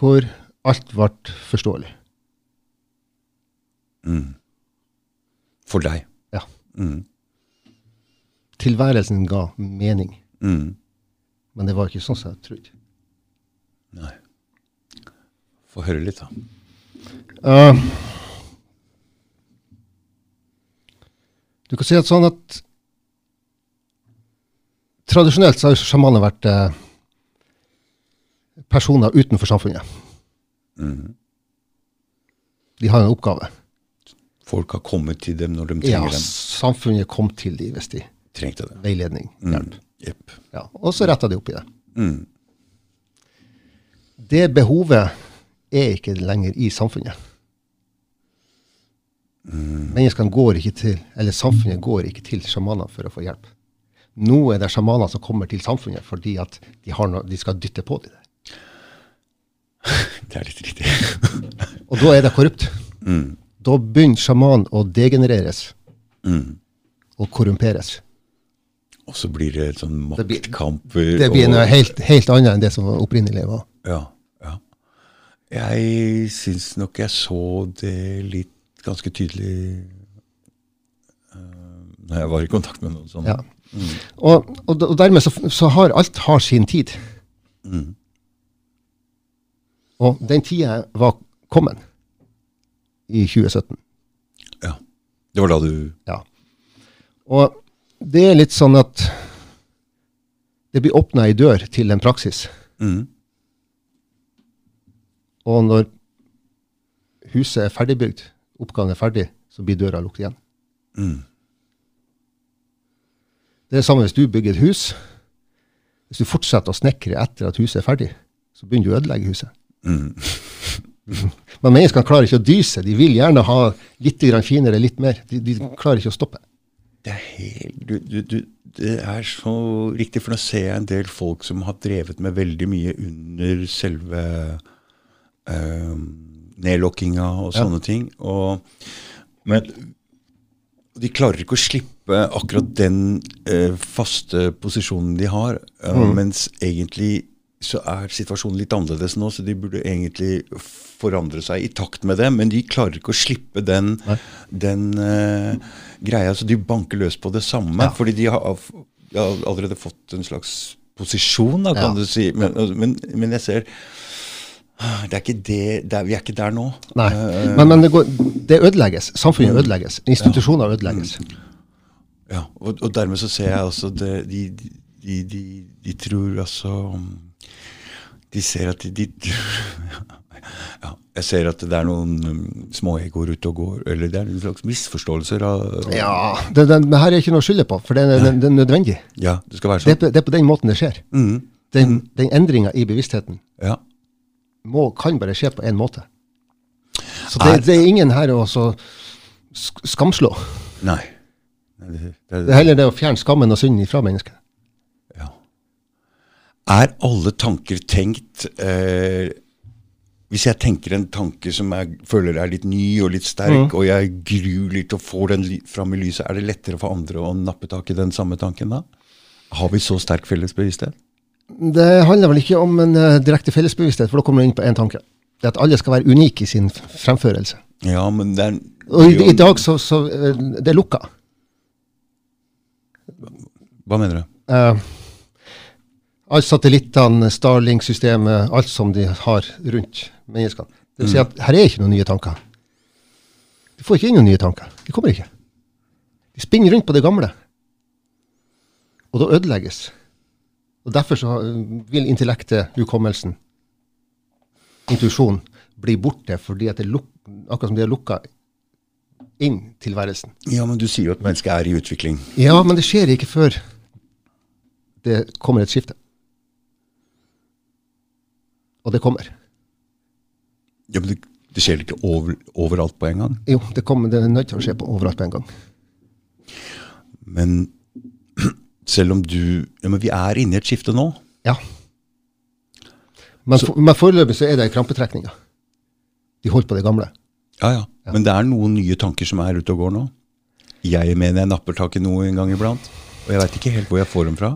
hvor alt ble forståelig. Mm. For deg. Ja. Mm. Tilværelsen ga mening, Mm. men det var ikke sånn som jeg trodde. Nei. Få høre litt, da. Uh, du kan si at sånn at Tradisjonelt så har sjamaner vært eh, personer utenfor samfunnet. Mm. De har en oppgave. Folk har kommet til dem når de Ja, trenger dem. samfunnet kom til dem hvis de Trengte det. veiledning, hjelp. Mm. Jepp. Ja, og så retta de opp i det. Mm. Det behovet er ikke lenger i samfunnet. Menneskene går ikke til, eller samfunnet går ikke til sjamaner for å få hjelp. Nå er det sjamaner som kommer til samfunnet fordi at de, har noe, de skal dytte på dem. Det er litt riktig. Og da er det korrupt. mm. Da begynner sjamanen å degenereres Mm. og korrumperes. Og så blir det sånn Det blir-. Det blir og- noe helt, helt annet enn det som opprinnelig var. Ja, ja. Jeg syns nok jeg så det litt ganske tydelig uh, når jeg var i kontakt med noen sånne. Ja. Og, og, og dermed så, så har alt har sin tid. Mm. Og den tida var kommet i 2017. ja. Det var da du Ja. Og det er litt sånn at det blir åpna ei dør til en praksis. mm. Og når huset er ferdigbygd, oppgaven er ferdig, så blir døra lukket igjen. Mm. Det er det samme hvis du bygger et hus. Hvis du fortsetter å snekre etter at huset er ferdig, så begynner du å ødelegge huset. Mm. Men menneskene klarer ikke å dyse. De vil gjerne ha litt grann finere, litt mer. De, de klarer ikke å stoppe. Det er helt du, du, du, Det er så riktig, for nå ser jeg en del folk som har drevet med veldig mye under selve eh, nedlokkinga og Ja. sånne ting. Og, men de klarer ikke å slippe akkurat den eh, faste posisjonen de har, eh, Mm. mens egentlig så er situasjonen litt annerledes nå, så de burde egentlig forandre seg i takt med det, men de klarer ikke å slippe den, den uh, greia, så de banker løs på det samme, Ja. fordi de har, har allerede fått en slags posisjon, da, kan Ja. du si, men, men, men jeg ser det er ikke det, det er, Vi er ikke der nå. Nei. uh, Men, men det, går, det ødelegges. Samfunnet ødelegges. Institusjoner ødelegges. Ja, og, og dermed så ser jeg altså det, de, de, de, de tror altså De ser at de, de Ja, jeg ser at det er noen um, småegoer ute og går, eller det er en slags misforståelser av Ja, det, det, det her er ikke noe å skylde på, for det er, det, det er nødvendig. Ja, det skal være sånn. det er på den måten det skjer. Mm. Den, den endringa i bevisstheten Ja. må, kan bare skje på én måte. Så det, Er- det er ingen her å så skamslå. Nei. Nei, Det, det, Det er heller det å fjerne skammen og synden fra mennesket. Er alle tanker tenkt eh, Hvis jeg tenker en tanke som jeg føler er litt ny og litt sterk, og jeg gruer litt og får den fram i lyset, er det lettere for andre å nappe tak i den samme tanken da? Har vi så sterk felles bevissthet? Det handler vel ikke om en uh, direkte fellesbevissthet, for da kommer du inn på én tanke. Det er at alle skal være unike i sin fremførelse. Ja, men det er Og i, i dag så, så uh, Det er lukka. Hva mener du? Uh, alle satellittene, Starlink-systemet, alt som de har rundt menneskene. Det vil si at her er ikke noen nye tanker. Du får ikke inn noen nye tanker. De kommer ikke. De spinner rundt på det gamle. Og da ødelegges. Og Derfor så vil intellektet, hukommelsen, intuisjonen, bli borte fordi at det luk, akkurat som de har lukka inn tilværelsen. Ja, men du sier jo at mennesket er i utvikling. Ja, men det skjer ikke før det kommer et skifte. Og det kommer. Ja, men det, det skjer ikke over, overalt på en gang. Jo, det, kommer, det er nødt til å skje på overalt på en gang. Men selv om du Ja, men vi er inne i et skifte nå. Ja. Men, for, men foreløpig så er det krampetrekninger. De holder på det gamle. Ja, ja. Men det er noen nye tanker som er ute og går nå. Jeg mener jeg napper tak i noe en gang iblant. Og jeg veit ikke helt hvor jeg får dem fra.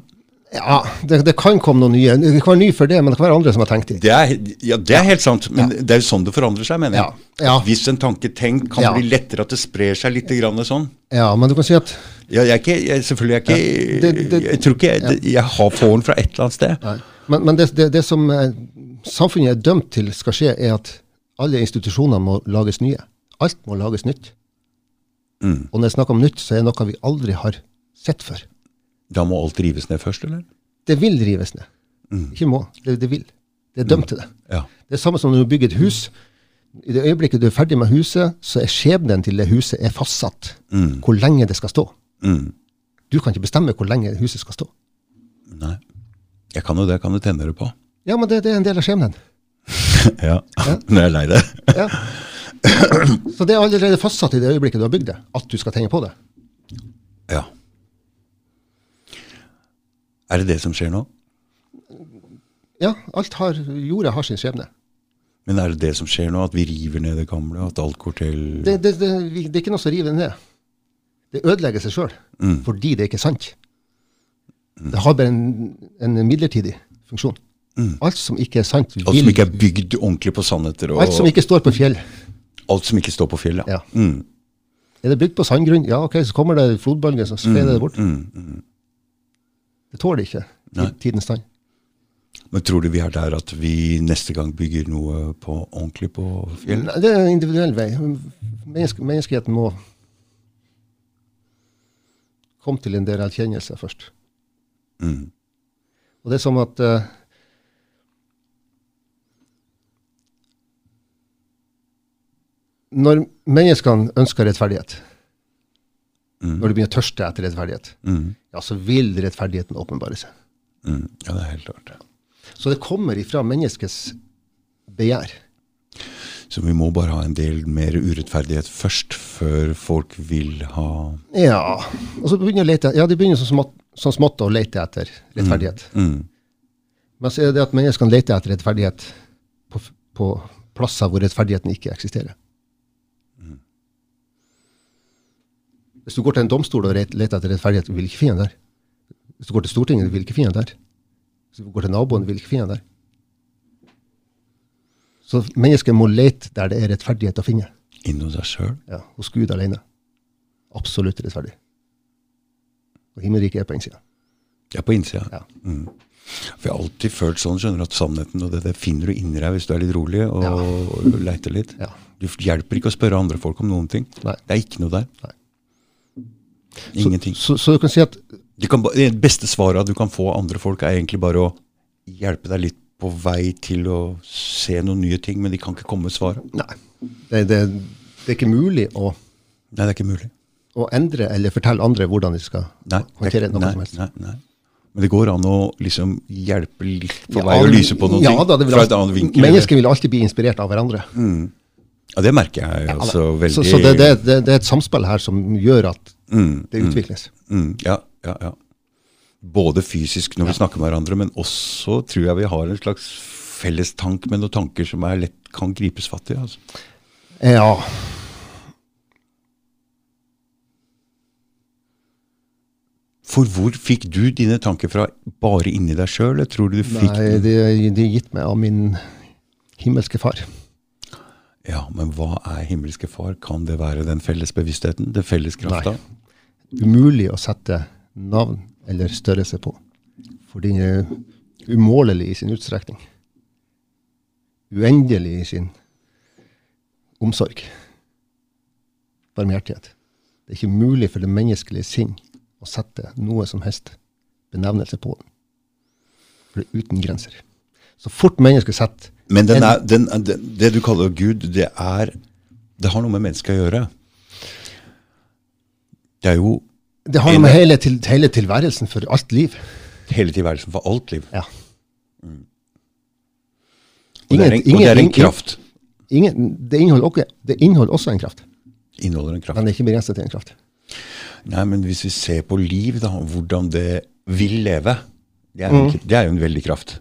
Ja, det, det kan komme noen nye. Det kan være ny for det, men det kan være andre som har tenkt det. Det er, ja, det er helt sant, men det er jo sånn det forandrer seg, mener jeg. Ja. Ja. Hvis en tanke tenkt kan Ja. bli lettere at det sprer seg litt grann sånn. Ja, men du kan si at Ja, jeg er ikke, jeg, selvfølgelig er ikke Ja. Det- det- Jeg tror ikke jeg, det, jeg har får den fra et eller annet sted. Nei. Men, men det, det, det som eh, samfunnet er dømt til skal skje, er at alle institusjoner må lages nye. Alt må lages nytt. Mm. Og når jeg snakker om nytt, så er det noe vi aldri har sett før. Da må alt rives ned først, eller? Det vil rives ned. Mm. Ikke må. Det, det vil. Det er dømt til det. Ja. Det er samme som når du bygger et hus. I det øyeblikket du er ferdig med huset, så er skjebnen til det huset er fastsatt. Mm. Hvor lenge det skal stå. Mm. Du kan ikke bestemme hvor lenge huset skal stå. Nei. Jeg kan jo det. Kan du tenne det på? Ja, men det, det er en del av skjebnen. ja. ja. jeg er lei det. Ja. Så det er allerede fastsatt i det øyeblikket du har bygd det, at du skal tenne på det. Ja. Er det det som skjer nå? Ja, alt har, jorda har sin skjebne. Men er det det som skjer nå, at vi river ned det gamle? At alt går til Det, det, det, det er ikke noe som river det ned. Det ødelegger seg sjøl, Mm. fordi det ikke er sant. Det har bare en, en midlertidig funksjon. Alt som ikke er sant, vil Alt som ikke er bygd ordentlig på sannheter? Og Alt som ikke står på fjell. alt som ikke står på fjell, Ja. Mm. Er det bygd på sandgrunn, ja ok, så kommer det flodbølger som sveder det bort. Mm. Det tåler ikke Nei. tidens tann. Men tror du vi er der at vi neste gang bygger noe på ordentlig på fjellet? Nei, Det er en individuell vei. Menneske, menneskeheten må komme til en del erkjennelse først. Mm. Og det er som at uh, Når menneskene ønsker rettferdighet, Mm. når du begynner å tørste etter rettferdighet, Mm. ja, så vil rettferdigheten åpenbare seg. Mm. Ja, det er helt klart. Så det kommer ifra menneskets begjær. Så vi må bare ha en del mer urettferdighet først, før folk vil ha Ja, og så begynner å lete, ja, de begynner sånn smått, sånn smått å lete etter rettferdighet. mm. Men så er det at menneskene leter etter rettferdighet på, på plasser hvor rettferdigheten ikke eksisterer. Hvis du går til en domstol og leter etter rettferdighet, vil ikke finne den der. Hvis du går til Stortinget, vil ikke finne den der. Hvis du går til naboen, vil ikke finne den der. Så mennesket må lete der det er rettferdighet å finne. inn hos seg sjøl. Ja, hos Gud alene. Absolutt rettferdig. Og himmelriket er på innsida. Ja, på innsida. Ja. Mm. For jeg har alltid følt sånn, skjønner at sannheten og det, det finner du inni deg hvis du er litt rolig og, Ja. og leiter litt. Ja. Du hjelper ikke å spørre andre folk om noen ting. Nei. Det er ikke noe der. Nei. Ingenting. Så, så du kan si at Du kan, det beste svaret du kan få av andre folk, er egentlig bare å hjelpe deg litt på vei til å se noen nye ting, men de kan ikke komme med svaret. Nei. Det, det, det er ikke mulig å, Nei, det er ikke mulig. å endre eller fortelle andre hvordan de skal Nei, er håndtere noe nei, som helst. Nei, nei. Men det går an å liksom hjelpe litt på Ja, vei og lyse på noen ja, ting Da, det vil fra alltid- et annet vinkel. Mennesker vil alltid bli inspirert av hverandre. Ja, det merker jeg altså veldig. Så, så det, det, det, det er et samspill her som gjør at Mm, det utvikles. mm, ja, ja, ja. Både fysisk når vi snakker med hverandre, men også tror jeg vi har en slags fellestank med noen tanker som er lett kan gripes fatt i. Altså. Ja. For hvor fikk du dine tanker fra bare inni deg sjøl, Nei, de, det er gitt meg av min himmelske far. Ja, men hva er himmelske far? Kan det være den felles bevisstheten? Den felles krafta? Umulig å sette navn eller størrelse på. For den er umålelig i sin utstrekning. Uendelig i sin omsorg. Barmhjertighet. Det er ikke mulig for det menneskelige sinn å sette noe som helst benevnelse på den. For det er uten grenser. Så fort mennesket setter Men den er, den, det, det du kaller Gud, det er Det har noe med mennesket å gjøre. Det er jo Det har noe med hele, til, hele tilværelsen for alt liv. hele tilværelsen for alt liv. Ja. Og det er en, Ingen- og det er en kraft. Ingen, det, inneholder også, det inneholder også en kraft, Inneholder en kraft. men det er ikke begrenset til en kraft. Nei, men hvis vi ser på liv, da, hvordan det vil leve, det er, en, det er jo en veldig kraft.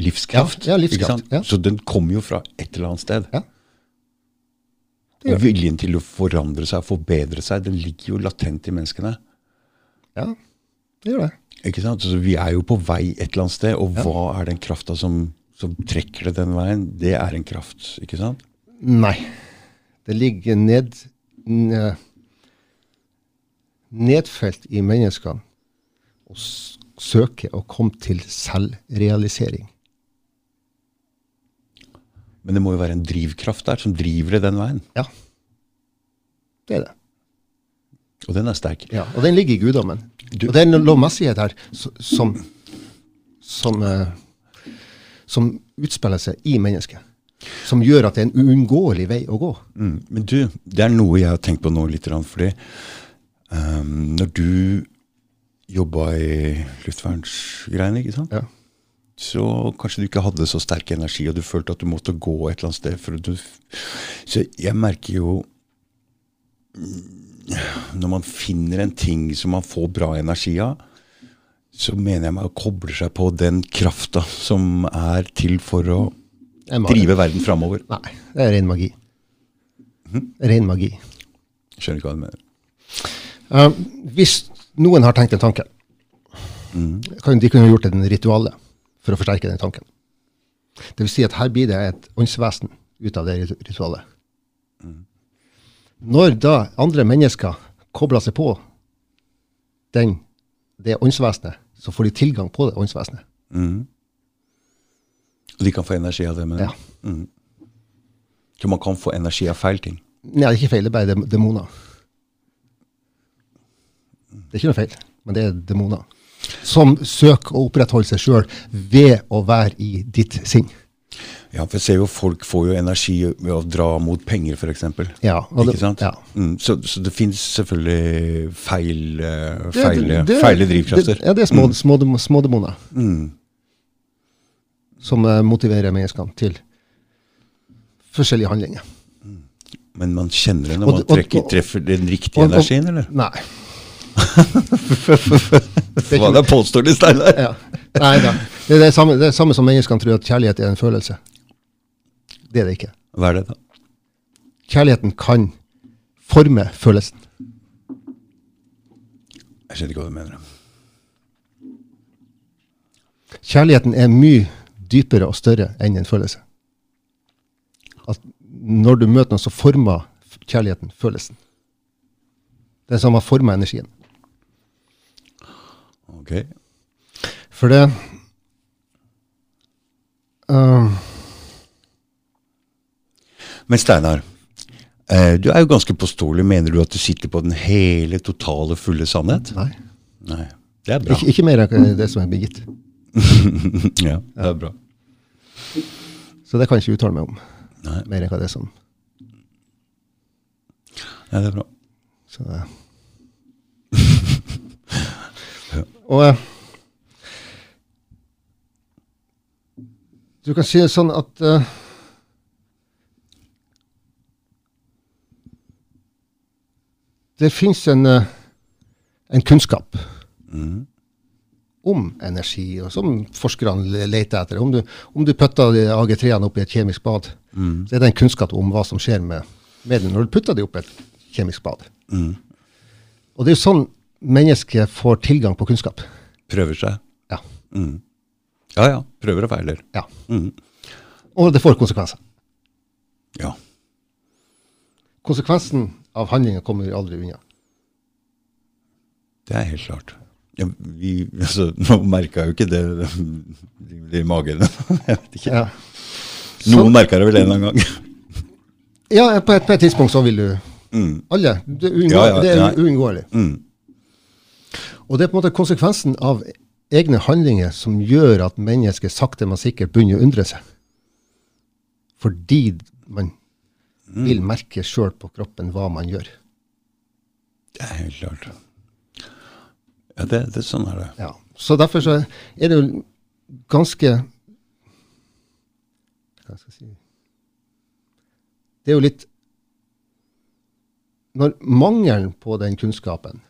Livskraft. Ja, ja, livskraft, ja. Så den kommer jo fra et eller annet sted. Ja. Og viljen til å forandre seg, forbedre seg, den ligger jo latent i menneskene. Ja, det gjør det. Ikke sant? Så vi er jo på vei et eller annet sted, og hva er den krafta som, som trekker det den veien? Det er en kraft, ikke sant? Nei. Det ligger ned, nedfelt i menneskene å søke å komme til selvrealisering. Men det må jo være en drivkraft der som driver det den veien. Ja, det er det. Og den er sterk. Ja, og den ligger i guddommen. Du- Og det er en lovmessighet her som, som, uh, som utspiller seg i mennesket. Som gjør at det er en uunngåelig vei å gå. Mm. Men du, det er noe jeg har tenkt på nå litt, fordi um, når du jobba i luftvernsgreiene, ikke sant? Ja. Så kanskje du ikke hadde så sterk energi, og du følte at du måtte gå et eller annet sted. For du, så jeg merker jo mm, Når man finner en ting som man får bra energi av, så mener jeg meg å koble seg på den krafta som er til for å drive verden framover. Nei, det er ren magi. Hm? Ren magi. Skjønner ikke hva du mener. Uh, hvis noen har tenkt en tanke, kan, de kunne gjort en rituale for å forsterke den tanken. Det vil si at her blir det et åndsvesen ut av det rit- ritualet. Når da andre mennesker kobler seg på den, det åndsvesenet, så får de tilgang på det åndsvesenet. Og de kan få energi av det. Men, Ja. Mm. Så man kan få energi av feil ting. Nei, det er ikke feil, det er bare dem- demoner. Det er ikke noe feil, men det er demoner. Som søker å opprettholde seg sjøl ved å være i ditt sinn. Ja, for jeg ser jo folk får jo energi ved å dra mot penger, f.eks. Ja, og det- Ikke sant? ja. Mm, så, så det finnes selvfølgelig feil, Det- feile, det- feile drivkrafter. Det, ja, det er små, små, små demoner Mm. som eh, motiverer menneskene til forskjellige handlinger. Men man kjenner det når man trekker, treffer den riktige energien, eller? Nei. Hva er det påstår de, Steinar? Ja. Nei da. Det er det samme, det er samme som menneskene tror at kjærlighet er en følelse. Det er det ikke. Hva er det, da? Kjærligheten kan forme følelsen. Jeg skjønner ikke hva du mener. Kjærligheten er mye dypere og større enn en følelse. At når du møter noen, så former kjærligheten følelsen. Det er som har forma energien. Ok. For det uh, Men Steinar, uh, du er jo ganske påståelig. Mener du at du sitter på den hele, totale, fulle sannhet? Nei. Nei. Det er bra. Ikke, ikke mer enn det som er begitt. ja, det er bra. Så det kan jeg ikke uttale meg om. Nei, Mer enn hva det er som ja, det er bra. så, eh. Og eh, Du kan si det sånn at eh, Det fins en, eh, en kunnskap om energi, og som forskerne leter etter. Om du, om du putter de AG3-ene opp i et kjemisk bad, så er det en kunnskap om hva som skjer med, med den når du putter det opp i et kjemisk bad. Og det er jo sånn mennesket får tilgang på kunnskap. Prøver seg. Ja. Mm. Ja ja. Prøver og feiler. ja. Mm. Og det får konsekvenser. Ja. Konsekvensen av handlingen kommer vi aldri unna. Det er helt klart. Ja, vi, altså, nå merka jeg jo ikke det, det, det i magen. Jeg vet ikke. Ja. Noen merka det vel en eller annen gang. Ja, på et, på et tidspunkt så vil du Mm. Alle. Det er, uunngå, Ja, ja, det er uunngåelig. Mm. Og det er på en måte konsekvensen av egne handlinger som gjør at mennesket sakte, men sikkert begynner å undre seg. Fordi man vil merke sjøl på kroppen hva man gjør. Det er helt klart. Ja, det, det, sånn er det. Ja. Så derfor så er det jo ganske Hva skal jeg si Det er jo litt Når mangelen på den kunnskapen,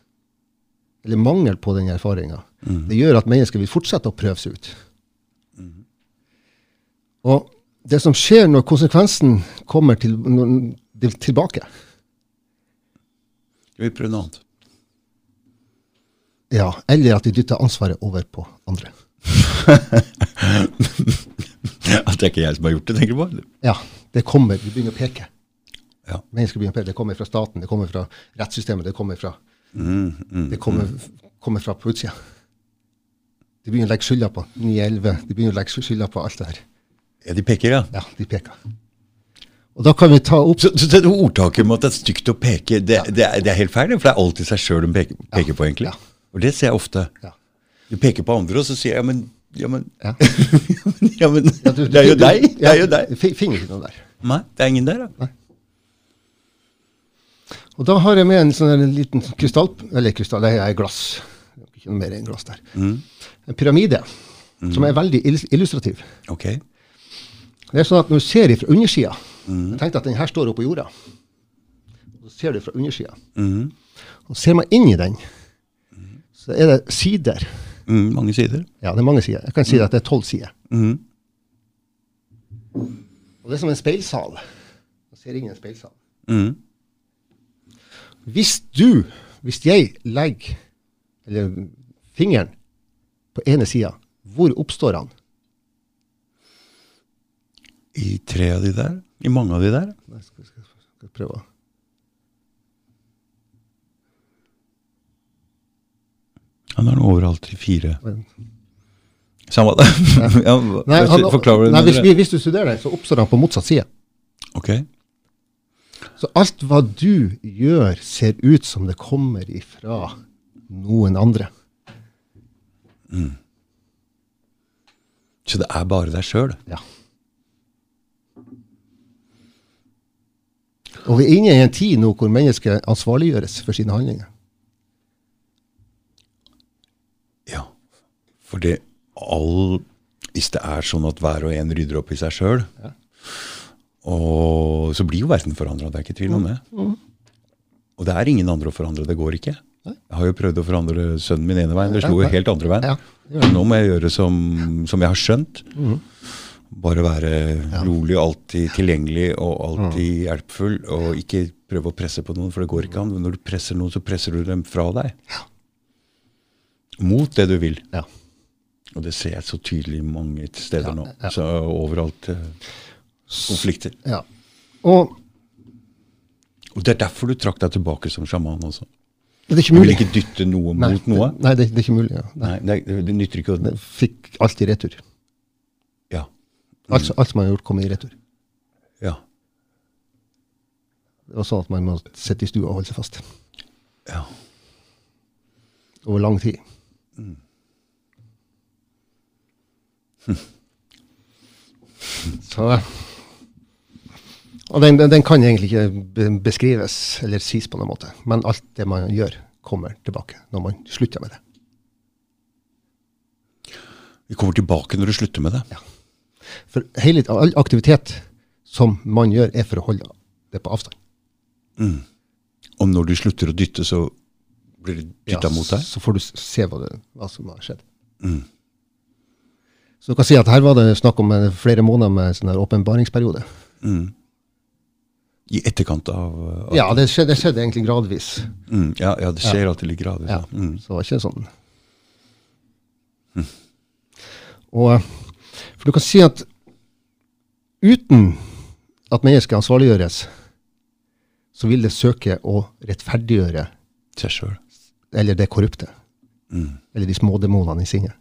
eller mangel på den erfaringa, det gjør at mennesker vil fortsette å prøve seg ut. Og det som skjer når konsekvensen kommer til, når, til, tilbake Skal vi prøve noe annet? ja, Eller at vi dytter ansvaret over på andre. At det er ikke jeg som har gjort det, tenker du på? Ja, det kommer. Vi begynner å peke. Ja. Mennesker begynner å peke. Det kommer fra staten, det kommer fra rettssystemet, det kommer fra, Mm, mm, det kommer, kommer fra på utsida. De begynner å legge skylda på 9-11. De begynner å legge skylda på alt det her. Ja, de peker, ja. Ja, de peker. Og da kan vi ta opp Så, så det ordtaket med at det er stygt å peke, det, det, er, det er helt feil, for det er alltid seg sjøl de peker, peker på, egentlig. Ja. Og det ser jeg ofte. Ja. Du peker på andre, og så sier jeg ja, men ja, men, Ja. ja, men Ja, du- Det er jo du- deg! Det er jo deg. fi- Finner ikke noen der. Nei, det er ingen der, da. Og da har jeg med en sånn liten krystall, eller krystall, det er glass. Ikke noe mer enn glass der. Mm. En pyramide, som er veldig illustrativ. Ok. Det er sånn at når du ser fra undersida Mm. Jeg tenkte at den her står oppå jorda. Så ser du fra undersida. Mm. Og ser man inn i den, så er det sider. Mm, mange sider. Ja, det er mange sider. Jeg kan si at det er tolv sider. Mm. Og det er som en speilsal. Man ser inn i en speilsal. Mm. Hvis du, hvis jeg legger eller fingeren på ene sida, hvor oppstår han? I tre av de der? I mange av de der? Nei, skal, skal, skal prøve. Han er nå overalt i fire. Samme det. ja, hva- Nei, han, nei hvis, hvis du studerer den, så oppstår han på motsatt side. Ok. Så alt hva du gjør, ser ut som det kommer ifra noen andre. Så det er bare deg sjøl? Ja. Og vi er inne i en tid nå hvor mennesket ansvarliggjøres for sine handlinger. Ja. For all Hvis det er sånn at hver og en rydder opp i seg sjøl, Ja. Og så blir jo verden forandra, det er ikke tvil om det. Og det er ingen andre å forandre, det går ikke. Jeg har jo prøvd å forandre sønnen min ene veien, det slo jo helt andre veien. Ja. Nå må jeg gjøre som, som jeg har skjønt. Bare være rolig, alltid tilgjengelig og alltid hjelpfull. Og ikke prøve å presse på noen, for det går ikke an. Når du presser noen, så presser du dem fra deg. Mot det du vil. Og det ser jeg så tydelig mange steder nå. Så overalt eh, konflikter. ja. Og Og det er derfor du trakk deg tilbake som sjaman også. det er ikke mulig. Du vil ikke dytte noe Nei, mot noe. det- Nei, det, det er ikke mulig. Ja. Nei. Nei, det, det nytter ikke å Det fikk alt i retur. Ja. Alt, alt som man har gjort, kom i retur. Ja. Det var sånn at man må sitte i stua og holde seg fast ja. over lang tid. Så Og den, den, kan egentlig ikke beskrives eller sies på noen måte. Men alt det man gjør, kommer tilbake når man slutter med det. Vi kommer tilbake når du slutter med det. Ja. For hele, all aktivitet som man gjør, er for å holde det på avstand. Mm. Og når du slutter å dytte, så blir du dytta mot deg? Så får du se hva, det, hva som har skjedd. Mm. Så du kan si at her var det snakk om flere måneder med sånn åpenbaringsperiode. I etterkant av, av Ja, det skjedde, det skjedde egentlig gradvis. mm, ja, ja, det skjer alltid litt gradvis. Ja. Mm. Så det var ikke sånn Og, eh, for du kan si at uten at mennesket ansvarliggjøres, så vil det søke å rettferdiggjøre Seg sjøl. eller det korrupte. Mm. Eller de små demonene i sinnet.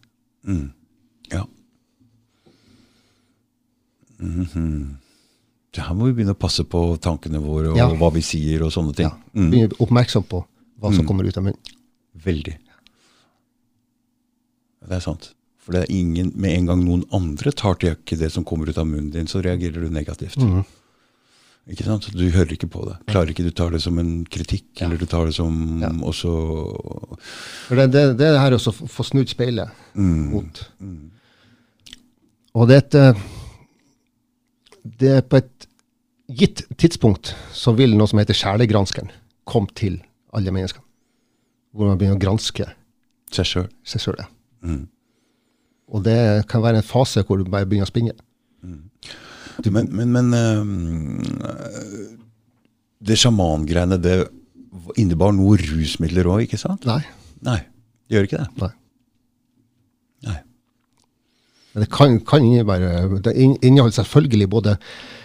Mm. Ja. Mhm. Så her må vi begynne å passe på tankene våre og Ja. hva vi sier og sånne ting. Ja. Mm. Bli oppmerksom på hva som Mm. kommer ut av munnen. Veldig. Det er sant. For det er ingen, med en gang noen andre tar til ikke det som kommer ut av munnen din, så reagerer du negativt. Mm. Ikke sant? Du hører ikke på det. Klarer ikke, Du tar det som en kritikk, eller du tar det som Ja. også For det, det, det er her også å få snudd speilet mm. mot. Mm. Og det er, et, eh, det er på et gitt tidspunkt så vil noe som heter sjelegranskeren komme til alle menneskene. Hvor man begynner å granske seg sjøl. seg sjøl. Mm. Og det kan være en fase hvor du bare begynner å spinne. Men, men, men øh, det sjamangreiene, det innebar noe rusmidler òg, ikke sant? Nei. Nei, det gjør ikke det. Nei. Men det kan, kan innebære Det inneholder selvfølgelig både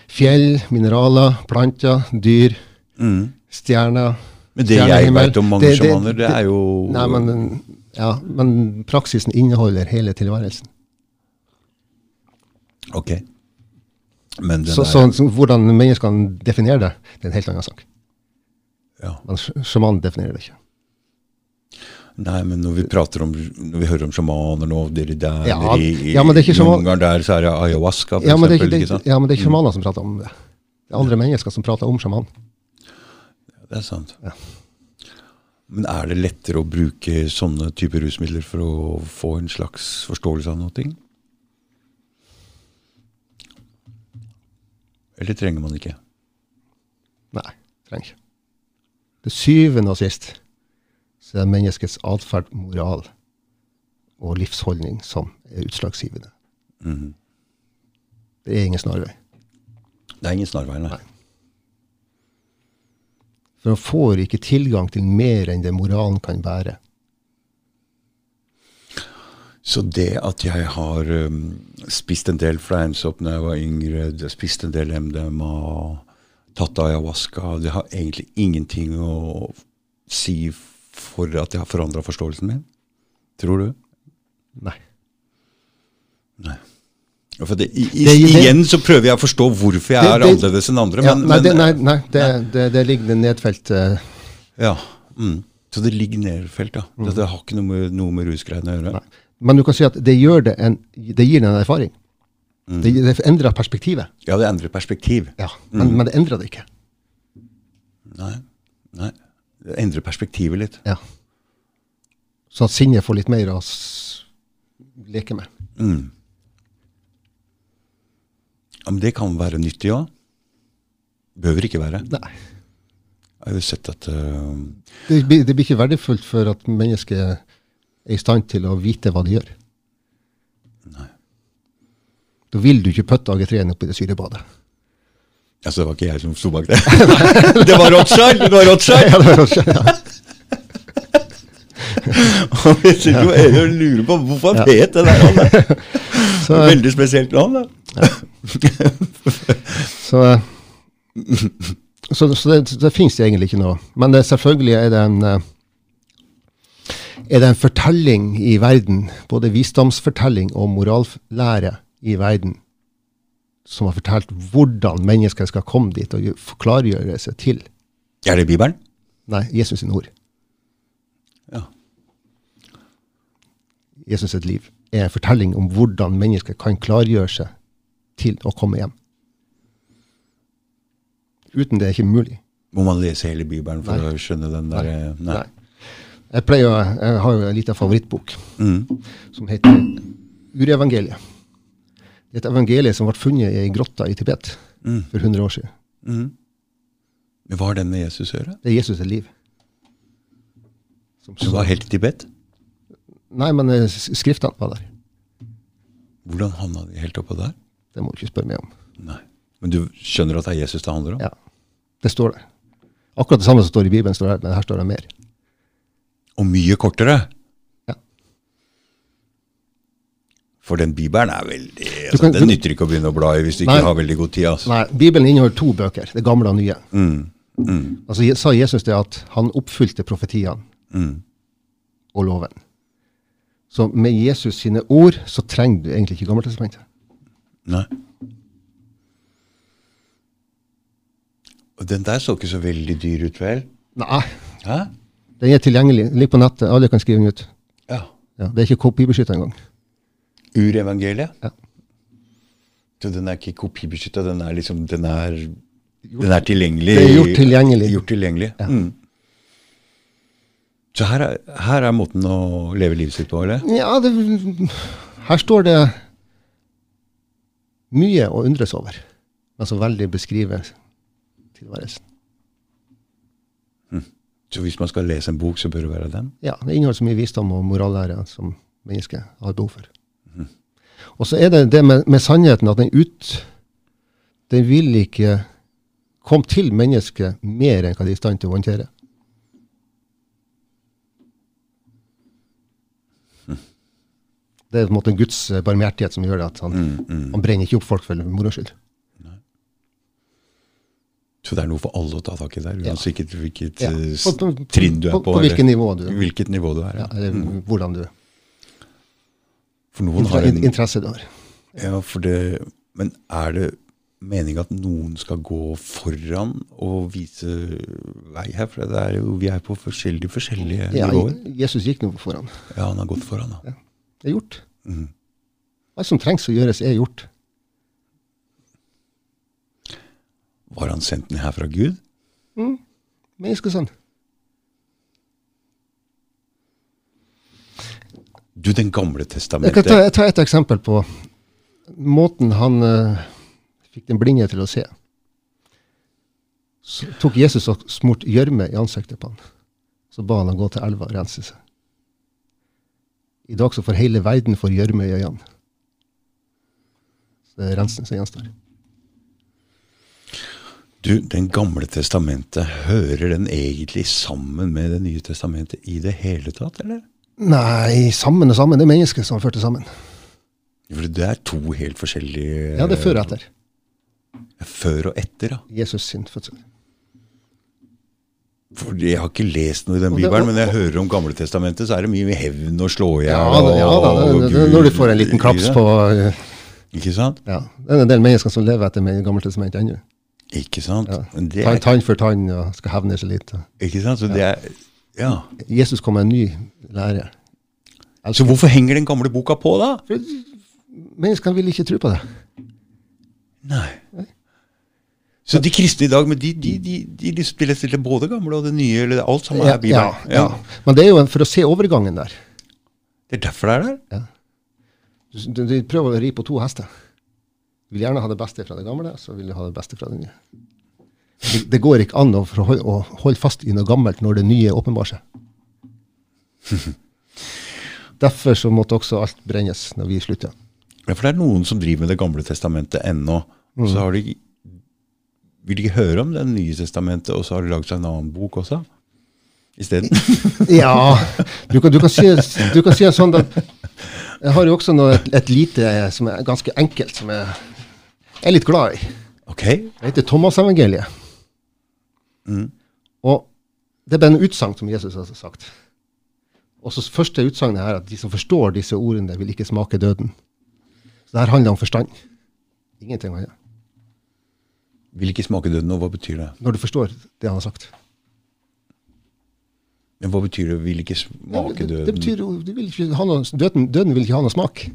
fjell, mineraler, planter, dyr, Mm. stjerner Men det jeg vet om mange sjamaner, det er jo Nei, men, ja, men praksisen inneholder hele tilværelsen. Ok. Men den Så, så, så hvordan menneskene definerer det, det er en helt annen sak. ja. Men sj- sjamanen definerer det ikke. Nei, men når vi prater om Når vi hører om sjamaner nå, dere der Ja, i, i, ja, det Ungarn der, så er det ayahuasca, for Ja, men det eksempel. ikke, det, sant? ja, men det er ikke sjamaner som prater om det. Det er andre mennesker som prater om sjamanen. Det er sant. Ja. Men er det lettere å bruke sånne typer rusmidler for å få en slags forståelse av noe? ting? Eller trenger man ikke? Nei, trenger ikke. Det syvende og sist så er det menneskets atferd, moral og livsholdning som er utslagsgivende. Mhm. Det er ingen snarvei. Det er ingen snarvei, nei. For han får ikke tilgang til mer enn det moralen kan bære. Så det at jeg har um, spist en del fleinsopp da jeg var yngre, spist en del MDMA, tatt ayahuasca, det har egentlig ingenting å si for at jeg har forandra forståelsen min? Tror du? Nei. Nei. For det, i, i, Det- det- igjen så prøver jeg å forstå hvorfor jeg Det- er annerledes enn andre. Ja, Men, nei, men, det, nei, nei det, det, det ligger nedfelt Uh. Ja, mm. Så det ligger nedfelt, ja. Det, det har ikke noe med, noe med rusgreiene å gjøre. Nei. Men du kan si at det, gjør det, en, det gir en erfaring. Mm. Det, det endrer perspektivet. Ja, det endrer perspektiv. Ja, men, men det endrer det ikke. Nei. Nei. Det endrer perspektivet litt. Ja. Så at sinnet får litt mer å leke med. Mm. Ja, men det kan være nyttig òg. Behøver ikke være. Nei. Jeg har jo sett at uh, Det blir, det blir ikke verdifullt for at mennesket er i stand til å vite hva det gjør. Nei. Da vil du ikke putte AG3-en oppi det syrebadet. Altså, det var ikke jeg som sto bak det. det var Rothschild! Det var Rothschild! Ja, det var Rothschild, ja. Og jeg sitter jo og lurer på hvorfor han vet det der navnet. Så, Veldig spesielt navn, da. så, så, så det, det finnes egentlig ikke noe. Men det, selvfølgelig er det en eh, er det en fortelling i verden, både visdomsfortelling og morallære i verden, som har fortalt hvordan mennesker skal komme dit og gjø- klargjøre seg til Er det Bibelen? Nei, Jesus sin ord. Ja. Jesus sitt liv er en fortelling om hvordan mennesker kan klargjøre seg til å komme hjem. Uten det er ikke mulig. Må man lese hele Bibelen for Nei. å skjønne den der Nei. Nei. Jeg, pleier, jeg har jo en liten favorittbok Mm. som heter Urevangeliet. Det er et evangelie som ble funnet i ei grotta i Tibet Mm. for 100 år siden. Mm. Men Hva har den med Jesus å gjøre? Det er Jesus liv. Som, Som var helt i Tibet? Nei, men eh, skriftene var der. Hvordan havna de helt oppå der? Det må du ikke spørre meg om. Nei. Men du skjønner at det er Jesus det handler om? Ja, Det står der. Akkurat det samme som står i Bibelen, står der, men her står det mer. Og mye kortere? Ja. For den bibelen er veldig altså, kan- Den du- nytter ikke å begynne å bla i hvis du ikke har veldig god tid. Altså. Nei, Bibelen inneholder to bøker, det gamle og nye. Mm, mm, Altså sa Jesus det at han oppfylte profetiene mm. og loven. Så med Jesus sine ord så trenger du egentlig ikke Gammeltestamentet. Nei. Og den der så ikke så veldig dyr ut, vel? Nei, Hæ? den er tilgjengelig. Den ligger på nettet. Alle kan skrive den ut. Ja. Ja, det er ikke kopibeskytta engang. Urevangeliet? Ja. Så den er ikke kopibeskytta, den er liksom Den er, den er tilgjengelig. Det er gjort tilgjengelig. Gjort tilgjengelig. Ja. Mm. Så her er, her er måten å leve livet sitt på, eller? Ja, det, her står det mye å undres over. Altså veldig beskrive tilværelsen. Så hvis man skal lese en bok, så bør det være den? Ja, det inneholder så mye visdom og morallære som mennesket har behov for. Og så er det det med, med sannheten at den ut Den vil ikke komme til mennesket mer enn hva de er i stand til å håndtere. Det er på en måte Guds barmhjertighet som gjør det at han, Mm, mm. han brenner ikke opp folk for moro skyld. Så det er noe for alle å ta tak i der, Ja. uansett hvilket, hvilket Ja. eh, trinn du er på. på, på hvilket nivå du Hvilket nivå du er. ja, Ja. eller hvordan du For noen har en, interesse du har. ja, for det, Men er det meninga at noen skal gå foran og vise vei her? For det er jo, vi er på forskjellige, forskjellige Ja, nivåer. Jesus gikk nå foran. Ja, han har gått foran, da. Det er gjort. Mm. Alt som trengs å gjøres, er gjort. Var han sendt ned her fra Gud? Menneskesønn. Du, Den gamle testamentet. Jeg kan ta, ta et eksempel på måten han uh, fikk den blinde til å se. Så tok Jesus og smurt gjørme i ansiktet på han. Så ba han å gå til elva og rense seg. I dag så får hele verden for gjørme i øynene. Så det er rensen som gjenstår. Du, Den gamle testamentet, hører den egentlig sammen med Det nye testamentet i det hele tatt, eller? Nei, sammen og sammen. Det er mennesket som har ført det sammen. For det er to helt forskjellige Ja, det er før og etter Før og etter, ja. Jesus sin fødsel. For jeg har ikke lest noe i den bibelen, men når jeg hører om Gamle testamentet, så er det mye med hevn og slå i hjel. Ja, ja da, det, det, når du får en liten klaps på eh, Ikke sant? ja, Det er en del mennesker som lever etter med Gamle testamentet ennå. Ikke sant? Ja. Er, tann for tann og skal hevne seg litt. og- ikke sant? Så det er Ja. Jesus kom med en ny lære. Så hvorfor henger den gamle boka på, da? For Menneskene vil ikke tro på det. Nei. Så de kristne i dag, men de, de, de, de, de spiller stille både gamle og det nye, eller alt Ja, er Bibelen. ja, ja. Men det er jo for å se overgangen der. Det er derfor det er der. Ja. Du, du, du prøver å ri på to hester. Du vil gjerne ha det beste fra det gamle, så vil du ha det beste fra det nye. Det, det går ikke an å, forholde, å holde fast i noe gammelt når det nye åpenbarer seg. Derfor så måtte også alt brennes når vi slutta. Ja, for det er noen som driver med Det gamle testamentet ennå. Mm. Så har de vil de ikke høre om Det nye testamentet, og så har de lagd seg en annen bok også? Isteden? Ja, du kan, du, kan si, du kan si en sånn at Jeg har jo også noe, et, et lite som er ganske enkelt, som jeg er litt glad i. Ok. Det heter Thomas-evangeliet. Mm. Og det er bare en utsagn som Jesus har sagt. Og så første utsagnet er at de som forstår disse ordene, vil ikke smake døden. Så det her handler om forstand. Ingenting annet. Vil ikke smake døden, og hva betyr det? Når du forstår det han har sagt. Men hva betyr det, vil ikke smake døden? det betyr jo døden, døden vil ikke ha noe smak.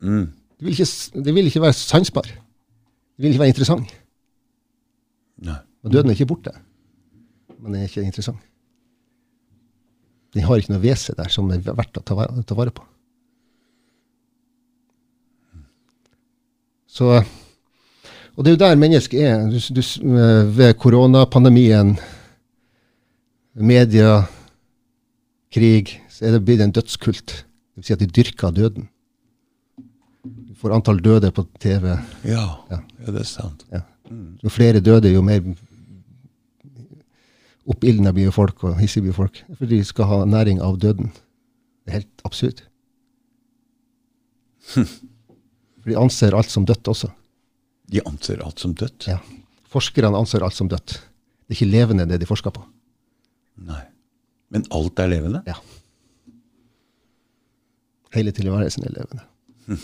mm. Det vil ikke, det vil ikke være sansbar. Det vil ikke være interessant. Nei. Og døden er ikke borte, men den er ikke interessant. Den har ikke noe ved seg der som er verdt å ta vare, ta vare på. Så, og det er jo der mennesket er. Du, du, ved koronapandemien, media, krig, så er det blitt en dødskult. Det vil si at de dyrker døden. Du får antall døde på TV. Ja. Ja. ja, det er sant. Ja. Jo flere døde, jo mer oppildna folk, og hissige folk. For de skal ha næring av døden. Det er helt absurd. For de anser alt som dødt også. De anser alt som dødt? Ja. Forskerne anser alt som dødt. Det er ikke levende, det de forsker på. Nei. Men alt er levende? Ja. Hele tilværelsen er levende.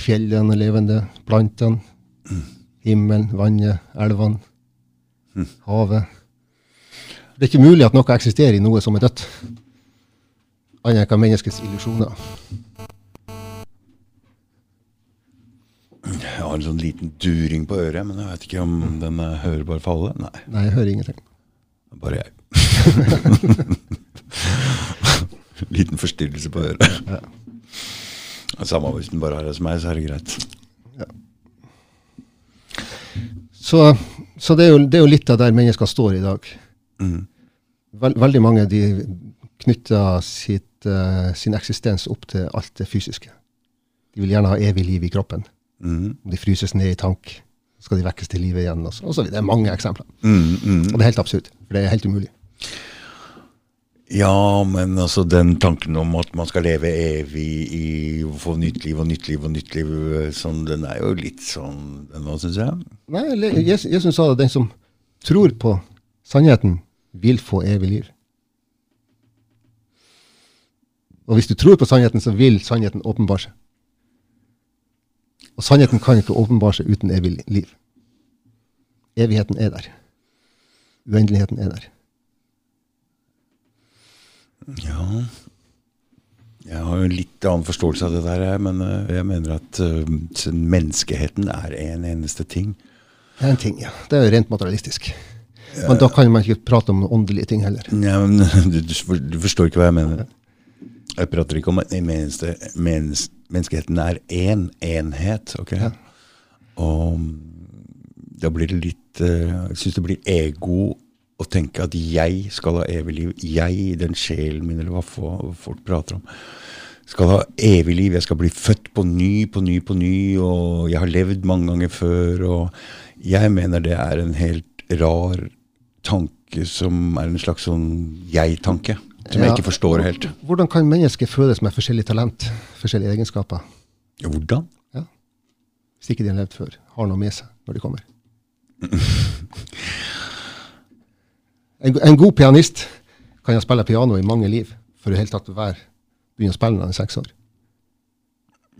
Fjellene er levende, plantene, himmelen, vannet, elvene, havet. Det er ikke mulig at noe eksisterer i noe som er dødt, annet enn menneskets illusjoner. Jeg har en sånn liten during på øret, men jeg vet ikke om den er hørbar for alle. Nei, Nei, jeg hører ingenting. er bare jeg. liten forstyrrelse på øret. Ja. Samme hvis den bare det som meg, så er det greit. Så, så det, er jo, det er jo litt av der mennesker står i dag. Mm. Vel, veldig mange de knytter sitt, uh, sin eksistens opp til alt det fysiske. De vil gjerne ha evig liv i kroppen. Mm. Om de fryses ned i tank, så skal de vekkes til live igjen. Og så, og så. Det er mange eksempler. Mm, mm. Og det er helt absurd, for det er helt umulig. Ja, men altså den tanken om at man skal leve evig i å få nytt liv og nytt liv og nytt liv, sånn, den er jo litt sånn nå, syns jeg. Nei, Jesus sa at den som tror på sannheten, vil få evig liv. Og hvis du tror på sannheten, så vil sannheten åpenbare seg. Og sannheten kan ikke åpenbare seg uten evig liv. Evigheten er der. Uendeligheten er der. Ja. Jeg har jo en litt annen forståelse av det der, men eh, jeg mener at eh, menneskeheten er en eneste ting. Det er en ting, ja. Det er jo rent materialistisk. Men da kan man ikke prate om åndelige ting heller. Ja, men du, du, forstår ikke hva jeg mener. Jeg prater ikke om at en mennes, menneskeheten er én enhet. ok? Ja. Og da blir det litt eh, Jeg syns det blir ego å tenke at jeg skal ha evig liv. Jeg, den sjelen min, eller hva folk prater om, skal ha evig liv. Jeg skal bli født på ny, på ny, på ny, og jeg har levd mange ganger før. Og jeg mener det er en helt rar tanke som er en slags sånn jeg-tanke. Som jeg ikke forstår helt. Hvordan kan mennesker fødes med forskjellige talent, forskjellige egenskaper, Hvordan? hvis ikke de har levd før, har noe med seg når de kommer? En, en god pianist kan jo spille piano i mange liv for i hele tatt å begynne å spille når han er seks år.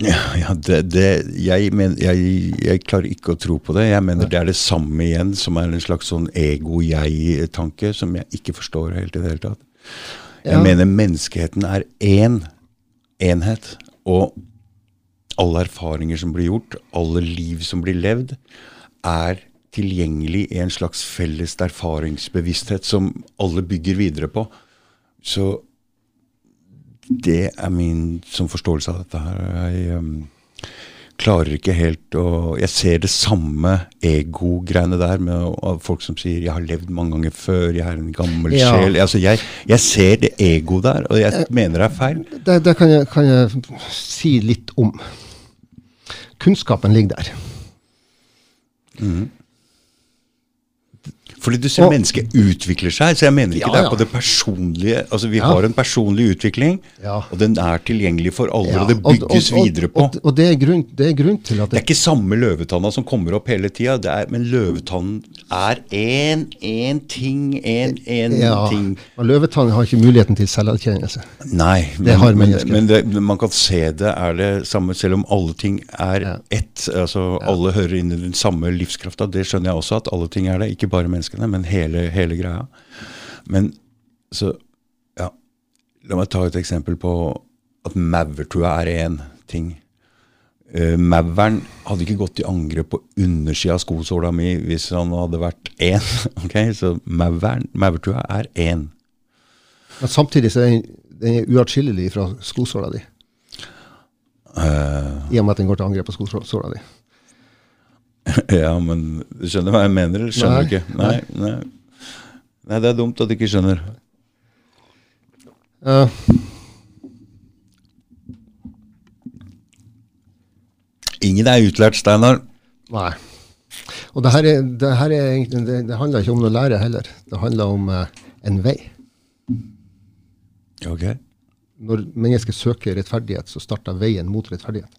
Ja, ja det, det, jeg, men, jeg, jeg klarer ikke å tro på det. Jeg mener det er det samme igjen, som er en slags sånn ego-jeg-tanke, som jeg ikke forstår helt i det hele tatt. Jeg Ja. mener menneskeheten er én enhet, og alle erfaringer som blir gjort, alle liv som blir levd, er tilgjengelig i en slags felles erfaringsbevissthet som alle bygger videre på. Så det er min som forståelse av dette her. Jeg um, klarer ikke helt å Jeg ser det samme ego-greiene der med folk som sier 'jeg har levd mange ganger før', 'jeg er en gammel Ja. sjel'. Altså, jeg, jeg ser det ego der, og jeg mener det er feil. Det, det kan, jeg, kan jeg si litt om. Kunnskapen ligger der. Fordi du ser Og- mennesket utvikler seg, så jeg mener ikke Ja, det er på det personlige Altså, vi har en personlig utvikling, og den er tilgjengelig for alle, og det bygges og, og, videre på. Og, det, er grunn, det er grunn til at Det er ikke samme løvetanna som kommer opp hele tida, men løvetannen er én, én ting, én, én ting. og løvetannen har ikke muligheten til selverkjennelse. Nei, men, men, men det, man kan se det er det samme, selv om alle ting er ett. Altså alle hører inn i den samme livskrafta. Det skjønner jeg også, at alle ting er det. Ikke bare menneskene, men hele, hele greia. Men så Ja, la meg ta et eksempel på at maurtua er én ting. Uh, Mauren hadde ikke gått i angrep på undersida av skosåla mi hvis han hadde vært én. ok, Så maurtua er én. Men samtidig så er den, den er uatskillelig fra skosåla di. Uh, I og med at den går til angrep på skosåla di. Ja, men du skjønner hva jeg mener, eller skjønner du ikke? Nei, nei. nei, det er dumt at du ikke skjønner. Eh, Ingen er utlært, Steinar. nei. Og det her, er, det her er egentlig, det, det handler ikke om noe lære heller. Det handler om eh, en vei. Ok. når mennesket søker rettferdighet, så starter veien mot rettferdighet.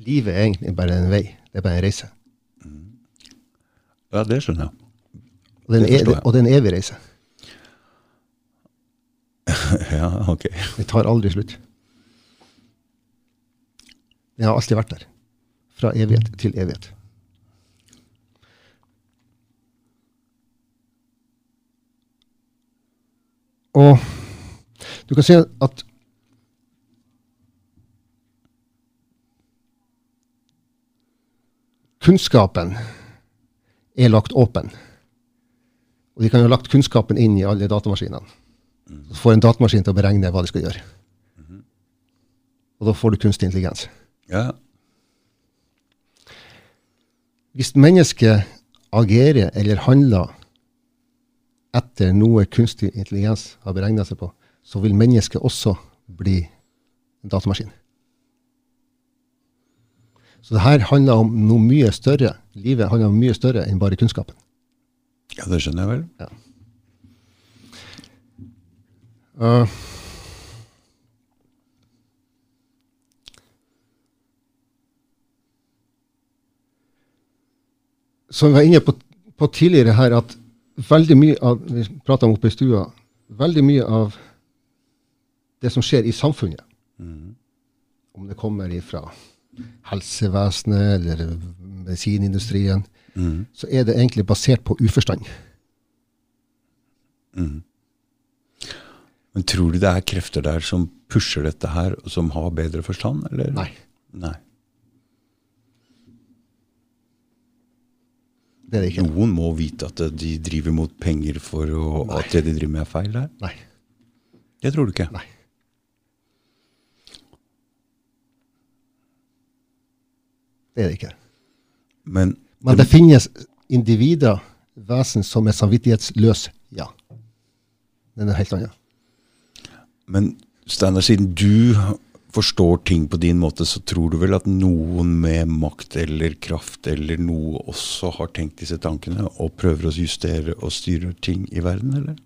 Livet er egentlig bare en vei. Det er bare en reise. Ja, det skjønner jeg. Og det er og det er en evig reise. Ja, ok. Det tar aldri slutt. Det har alltid vært der. Fra evighet til evighet. Og du kan si at kunnskapen er lagt åpen. Og de kan jo ha lagt kunnskapen inn i alle datamaskinene. Så får en datamaskin til å beregne hva de skal gjøre. Og da får du kunstig intelligens. Ja, Hvis mennesket agerer eller handler etter noe kunstig intelligens har beregna seg på, så vil mennesket også bli en datamaskin. Så det her handler om noe mye større. Livet handler om mye større enn bare kunnskapen. ja, det skjønner jeg vel. Uh, som vi var inne på, på tidligere her, at veldig mye av vi om oppe i stua, veldig mye av det som skjer i samfunnet, om det kommer fra helsevesenet eller medisinindustrien, så er det egentlig basert på uforstand. Men tror du det er krefter der som pusher dette her, og som har bedre forstand, eller? Nei. Nei. Det er det ikke. Noen må vite at de driver mot penger for å, at det de driver med er feil der. Nei. Det tror du ikke? Nei. Det er det ikke. Men, Men det finnes individer, vesen, som er samvittighetsløse. Ja. Det er noe helt annet. men Steinar, siden du forstår ting på din måte, så tror du vel at noen med makt eller kraft eller noe også har tenkt disse tankene og prøver å justere og styre ting i verden, eller?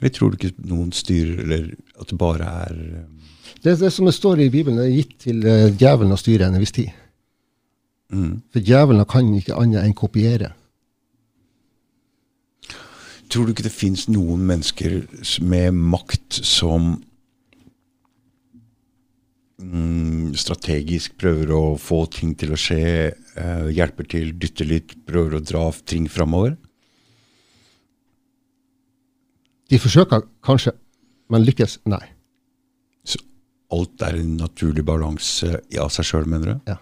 Eller tror du ikke noen styrer, eller at det bare er um, Det, det som det står i Bibelen, er gitt til uh, djevelen å styre en viss tid. Mm. For djevelen kan ikke annet enn kopiere. Tror du ikke det fins noen mennesker med makt som mm, strategisk prøver å få ting til å skje, eh, hjelper til, dytter litt, prøver å dra ting framover? De forsøker kanskje, men lykkes? Nei. Så alt er en naturlig balanse av seg sjøl, mener du? Ja.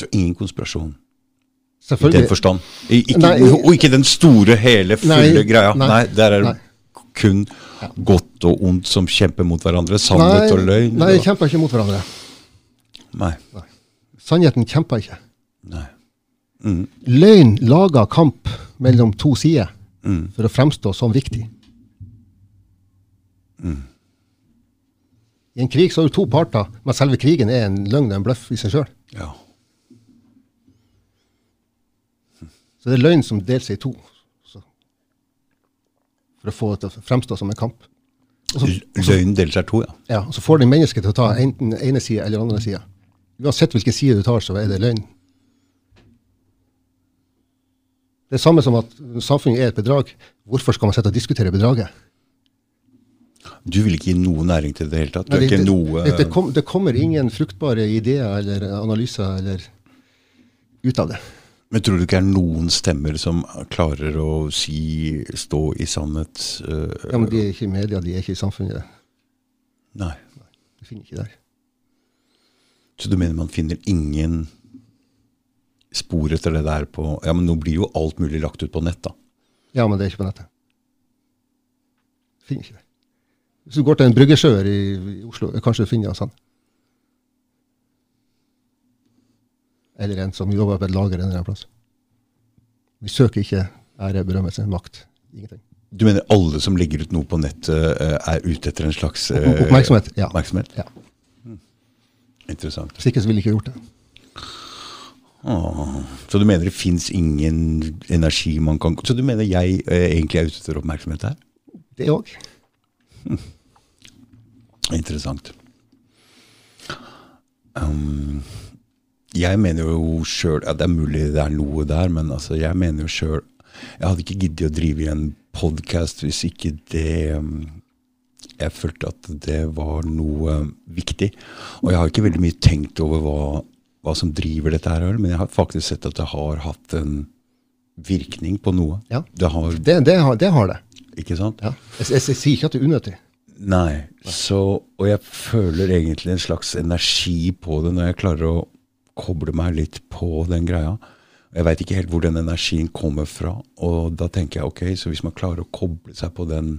Så ingen konspirasjon i den forstand? Ikke, Nei, og ikke den store, hele, fulle Nei, greia. nei, Nei, der er det kun godt og ondt som kjemper mot hverandre. Sannhet og løgn. Nei, de kjemper ikke mot hverandre. nei. Sannheten kjemper ikke. nei. Mm. Løgn lager kamp mellom to sider Mm. for å fremstå som viktig. I en krig så har du to parter, men selve krigen er en løgn og en bløff i seg sjøl. Ja. Så det er løgn som deler seg i to. Så, for å få det til å fremstå som en kamp. Og så, L- Løgnen deler seg to, ja. ja, og så får det mennesket til å ta enten ene sida eller andre sida. Uansett hvilken side du tar, så er det løgn. Det er samme som at samfunnet er et bedrag. Hvorfor skal man sitte og diskutere bedraget? Du vil ikke gi noe næring til det i det hele tatt? Nei, det, det, noe det, det, kom, det kommer ingen fruktbare ideer eller analyser eller ut av det. Men tror du ikke det er noen stemmer som klarer å si, stå i sannhet? øh, Ja, men De er ikke i media, de er ikke i samfunnet. Nei. De finner ikke der. Så du mener man finner ingen spor etter det der på Ja, men nå blir jo alt mulig lagt ut på nett, da. Ja, men det er ikke på nettet. Finner ikke det. Hvis du går til en bryggesjøer i, i Oslo, kanskje du finner det sånn. Eller en som jobber på et lager en eller annen plass. Vi søker ikke ære, berømmelse, makt. Ingenting. Du mener alle som legger ut noe på nettet, øh, er ute etter en slags øh, Oppmerksomhet. Ja. oppmerksomhet? ja. Interessant. Hvis ikke så ville ikke gjort det. Åh, så du mener det fins ingen energi man kan Så du mener jeg eh, egentlig er ute etter oppmerksomhet her? Det òg. Interessant. Um, jeg mener jo sjøl ja, Det er mulig det er noe der, men altså, jeg mener jo sjøl Jeg hadde ikke giddet å drive i en podkast hvis ikke det um, Jeg følte at det var noe viktig. Og jeg har ikke veldig mye tenkt over hva, hva som driver dette her, men jeg har faktisk sett at det har hatt en virkning på noe. Ja. Det har, Det, det, har, det har det. ikke sant? Ja. Jeg, jeg, jeg sier ikke at det er unødig. Nei. Så, og jeg føler egentlig en slags energi på det når jeg klarer å koble meg litt på den greia. Jeg veit ikke helt hvor den energien kommer fra, og da tenker jeg ok, så hvis man klarer å koble seg på den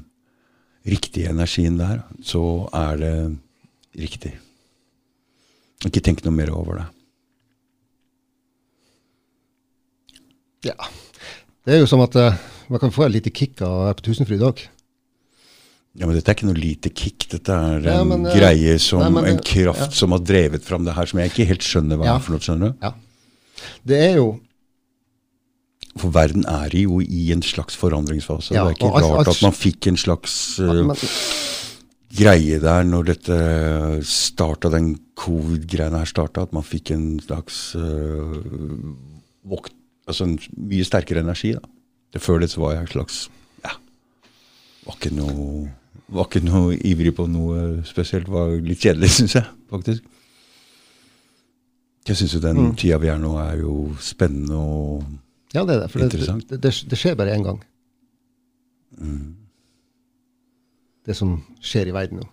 riktige energien der, så er det riktig. Ikke tenk noe mer over det. Ja. Det er jo som at eh, man kan få et lite kick av å være på Tusenfryd dag. Ja, men Dette er ikke noe lite kick. Dette er en Ja, men, eh, greie som nei, men en kraft ja. som har drevet fram det her, som jeg ikke helt skjønner hva Ja. er for noe. skjønner du? Ja. Det er jo For verden er jo i en slags forandringsfase. Ja, det er ikke alt- rart alt- at man fikk en slags uh, men, greie der når dette starta, den covid-greiene her starta, at man fikk en slags uh, vokt, altså en mye sterkere energi. da. Det Før det så var jeg en slags ja, var ikke noe var ikke noe ivrig på noe spesielt. Var litt kjedelig, syns jeg, faktisk. Jeg syns jo den Mm. tida vi er nå, er jo spennende og Ja, det er det. For det, Interessant. det, det, det skjer bare én gang. Det som skjer i verden nå.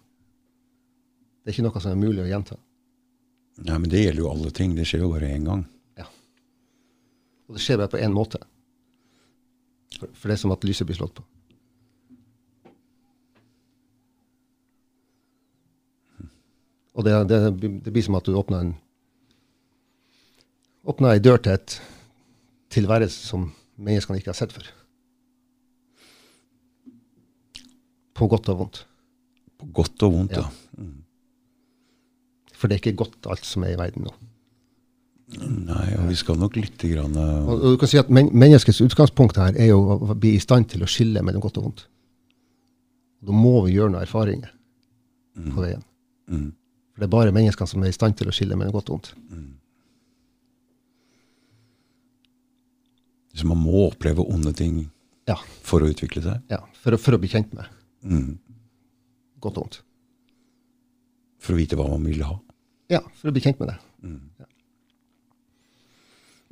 Det er ikke noe som er mulig å gjenta. Nei, men det gjelder jo alle ting. Det skjer jo bare én gang. Ja. Og det skjer bare på én måte. For det er som at lyset blir slått på. Og det, det, det blir som at du åpner en åpner ei dør til et tilværelse som menneskene ikke har sett før. På godt og vondt. På godt og vondt, Ja. ja. For det er ikke godt alt som er i verden nå. Nei, og vi skal nok lite grann eh, Og, og du kan si at men, Menneskets utgangspunkt her er jo å bli i stand til å skille mellom godt og vondt. Da må vi gjøre noen erfaringer på veien. mm, For det er bare menneskene som er i stand til å skille mellom godt og vondt. Så man må oppleve onde ting Ja, for å utvikle seg. ja for, for å bli kjent med Mm. godt og vondt. For å vite hva man vil ha. Ja, for å bli kjent med det.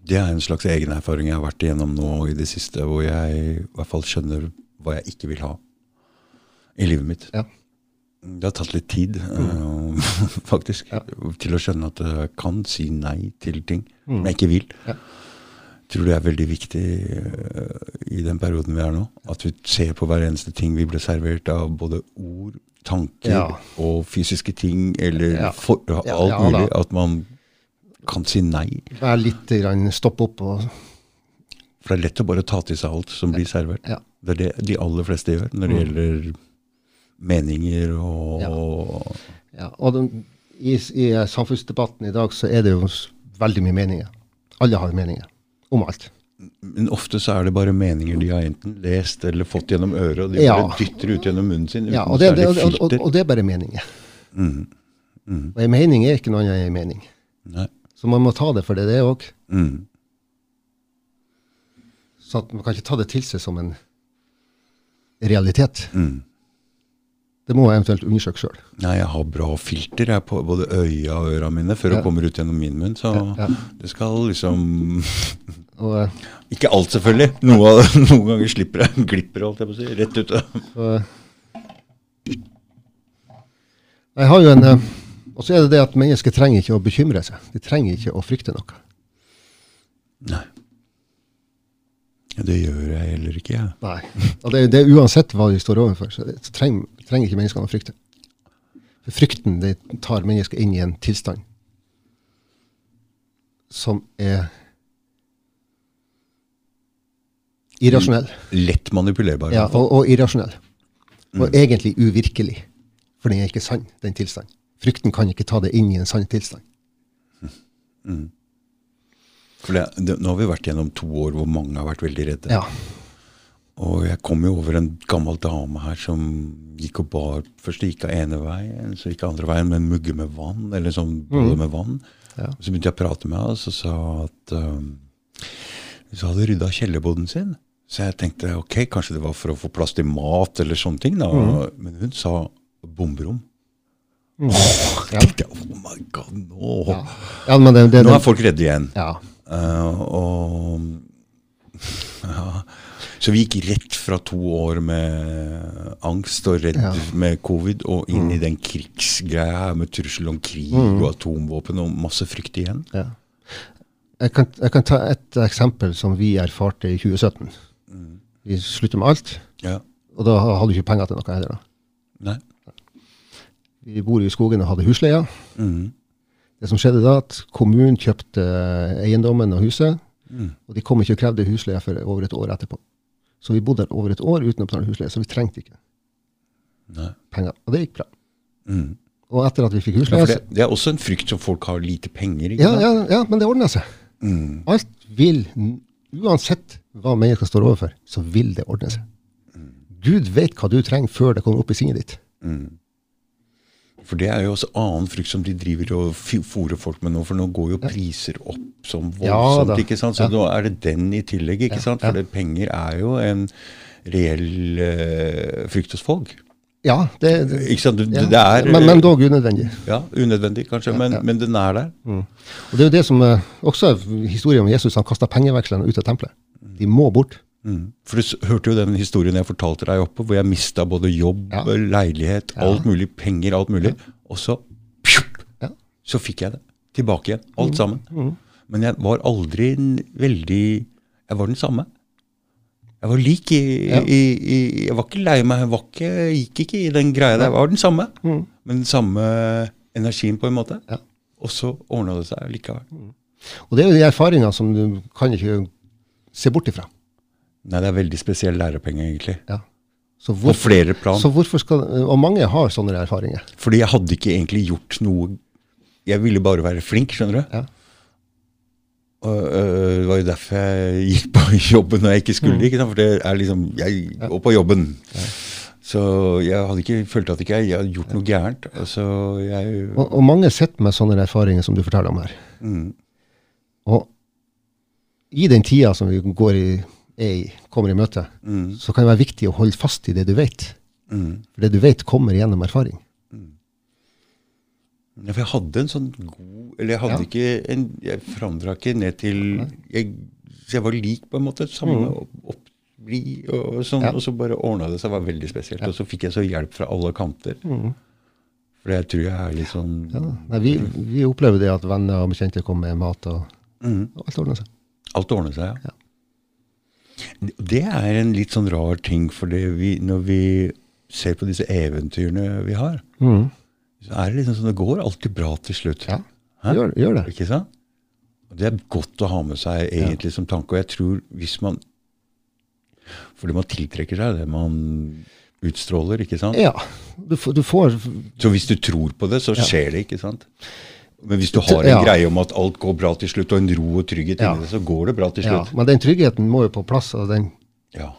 Det er en slags egen erfaring jeg har vært igjennom nå i det siste, hvor jeg i hvert fall skjønner hva jeg ikke vil ha i livet mitt. Ja. Det har tatt litt tid, eh, faktisk, Ja. til å skjønne at jeg kan si nei til ting Mm. jeg ikke vil. Ja. Tror det er veldig viktig eh, i den perioden vi er nå, at vi ser på hver eneste ting vi blir servert av både ord, tanker Ja. og fysiske ting, eller for, alt mulig. At man kan si nei. Vær litt grann, stopp opp og For det er lett å bare ta til seg alt som blir servert. Det er det de aller fleste gjør når det Mm. gjelder meninger og Ja. Ja, og den, i, I samfunnsdebatten i dag så er det jo veldig mye meninger. Alle har meninger om alt. Men ofte så er det bare meninger de har enten lest eller fått gjennom øret, og de Ja. bare dytter ut gjennom munnen sin uten Ja, og det, særlig og, og, og det er bare meninger. Mm. Mm. Og en mening er ikke noe annet enn en mening. Nei. Så man må ta det for det det er òg. Mm. Så man kan ikke ta det til seg som en realitet. Mm. Det må jeg eventuelt undersøke sjøl. Nei, jeg har bra filter jeg, på både øya og øra mine før Ja. det kommer ut gjennom min munn. Så Ja, ja. det skal liksom Og, eh, Ikke alt, selvfølgelig. Noe, av- noen ganger slipper jeg, glipper holdt jeg på å si. Rett ut. så, jeg har jo en eh, Og så er det det at mennesker trenger ikke å bekymre seg. De trenger ikke å frykte noe. Nei. Ja, det gjør jeg heller ikke, jeg. Nei. Og det, det er uansett hva de står overfor, så, det, så trenger, trenger ikke menneskene å frykte. For frykten det tar mennesket inn i en tilstand som er irrasjonell. Lett manipulerbar. Ja, og, og irrasjonell. Og egentlig uvirkelig. For den er ikke sann, den tilstanden. Frykten kan ikke ta det inn i en sann tilstand. For det, det, nå har vi vært gjennom to år hvor mange har vært veldig redde. Ja. Og jeg kom jo over en gammel dame her som gikk og bar Først gikk hun ene veien, så gikk hun andre veien med en mugge med vann. eller sånn bolle med vann. Ja. Så begynte jeg å prate med henne, og så sa hun at um, hun hadde rydda kjellerboden sin. Så jeg tenkte ok, kanskje det var for å få plass til mat eller sånne ting. da. Men hun sa bomberom. Mm. Oh, Ja. tenkte jeg, oh my god, nå, Ja. ja, men det, det, nå er folk redde igjen. ja. Uh, og ja. Så vi gikk rett fra to år med angst og redd Ja. Mm. med covid og inn i den krigsgreia med trussel om krig og atomvåpen og masse frykt igjen. Ja. Jeg, kan, jeg kan ta et eksempel som vi erfarte i 2017. Vi sluttet med alt, Ja. og da hadde vi ikke penger til noe heller. da. Nei. Vi bor i skogen og hadde husleie. Mm. Det som skjedde da, at kommunen kjøpte eiendommen og huset, Mm. og de kom ikke og krevde husleie for over et år etterpå. Så vi bodde der over et år uten å betale husleie, så vi trengte ikke Nei. penger. Og det gikk bra. Mm. Og etter at vi fikk husleie ja, det, det er også en frykt som folk har lite penger. ja, ja, ja, men det ordner seg. Mm. Alt vil, uansett hva mennesker står overfor, så vil det ordne seg. Gud vet hva du trenger før det kommer opp i sinnet ditt. For det er jo også annen frykt som de driver og fôrer folk med nå, for nå går jo priser opp som voldsomt. Ja, ikke sant? Så Ja. nå er det den i tillegg, ikke Ja, sant? For det, penger er jo en reell uh, frykt hos folk. Ja, det, det, Ikke sant? Det, ja. det er men, men dog unødvendig. Ja, unødvendig kanskje, men, ja. men den er der. Og det er jo det som eh, også er historien om Jesus. Han kasta pengevekslene ut av tempelet. De må bort. Mm. For du hørte jo den historien jeg fortalte deg oppe, hvor jeg mista både jobb, Ja. leilighet, Ja. alt mulig, penger, alt mulig. Og så pjup, Ja. så fikk jeg det tilbake igjen, alt sammen. Men jeg var aldri veldig Jeg var den samme. Jeg var lik i, Ja. i, i Jeg var ikke lei meg, jeg var ikke, gikk ikke i den greia der. Jeg var den samme. Men den samme energien, på en måte. Ja. Og så ordna det seg likevel. Og det er jo de erfaringene som du kan ikke se bort ifra. Nei, det er veldig spesiell lærepenge, egentlig. Ja. Så På flere plan. så hvorfor skal, og mange har sånne erfaringer. Fordi jeg hadde ikke egentlig gjort noe Jeg ville bare være flink, skjønner du. Ja. Og, øh, det var jo derfor jeg gikk på jobben når jeg ikke skulle. ikke sant? For det er liksom Jeg går på jobben. Så jeg hadde ikke følte at ikke jeg, jeg hadde gjort noe gærent. Altså, jeg Og, og mange sitter med sånne erfaringer som du forteller om her. mm, Og i den tida som vi går i, er kommer i møte, mm, så kan det være viktig å holde fast i det du vet. mm. For det du vet, kommer gjennom erfaring. Ja, for jeg hadde en sånn god Eller jeg hadde Ja. ikke en Jeg forandra ikke ned til jeg, jeg var lik, på en måte. Samme opp, oppbli og sånn. Mm. Ja. Og så bare ordna det seg. Var veldig spesielt. Og så fikk jeg så hjelp fra alle kanter. For jeg tror jeg er litt sånn Mm. Ja. Nei, vi, vi opplever det at venner og bekjente kommer med mat, og, mm, og alt ordner seg. Alt ordner seg, ja. Det er en litt sånn rar ting, for det vi, når vi ser på disse eventyrene vi har, Mm. så er det liksom sånn det går alltid bra til slutt. Ja, gjør, gjør det. Ikke sant? Det er godt å ha med seg egentlig som tanke. Og jeg tror hvis man Fordi man tiltrekker seg det man utstråler, ikke sant? Ja. Du, får- du får Så hvis du tror på det, så skjer det, ikke sant? Men hvis du har en Ja. greie om at alt går bra til slutt, og en ro og trygghet Ja. inni det, så går det bra til slutt. ja. Men den tryggheten må jo på plass. Og den, Ja.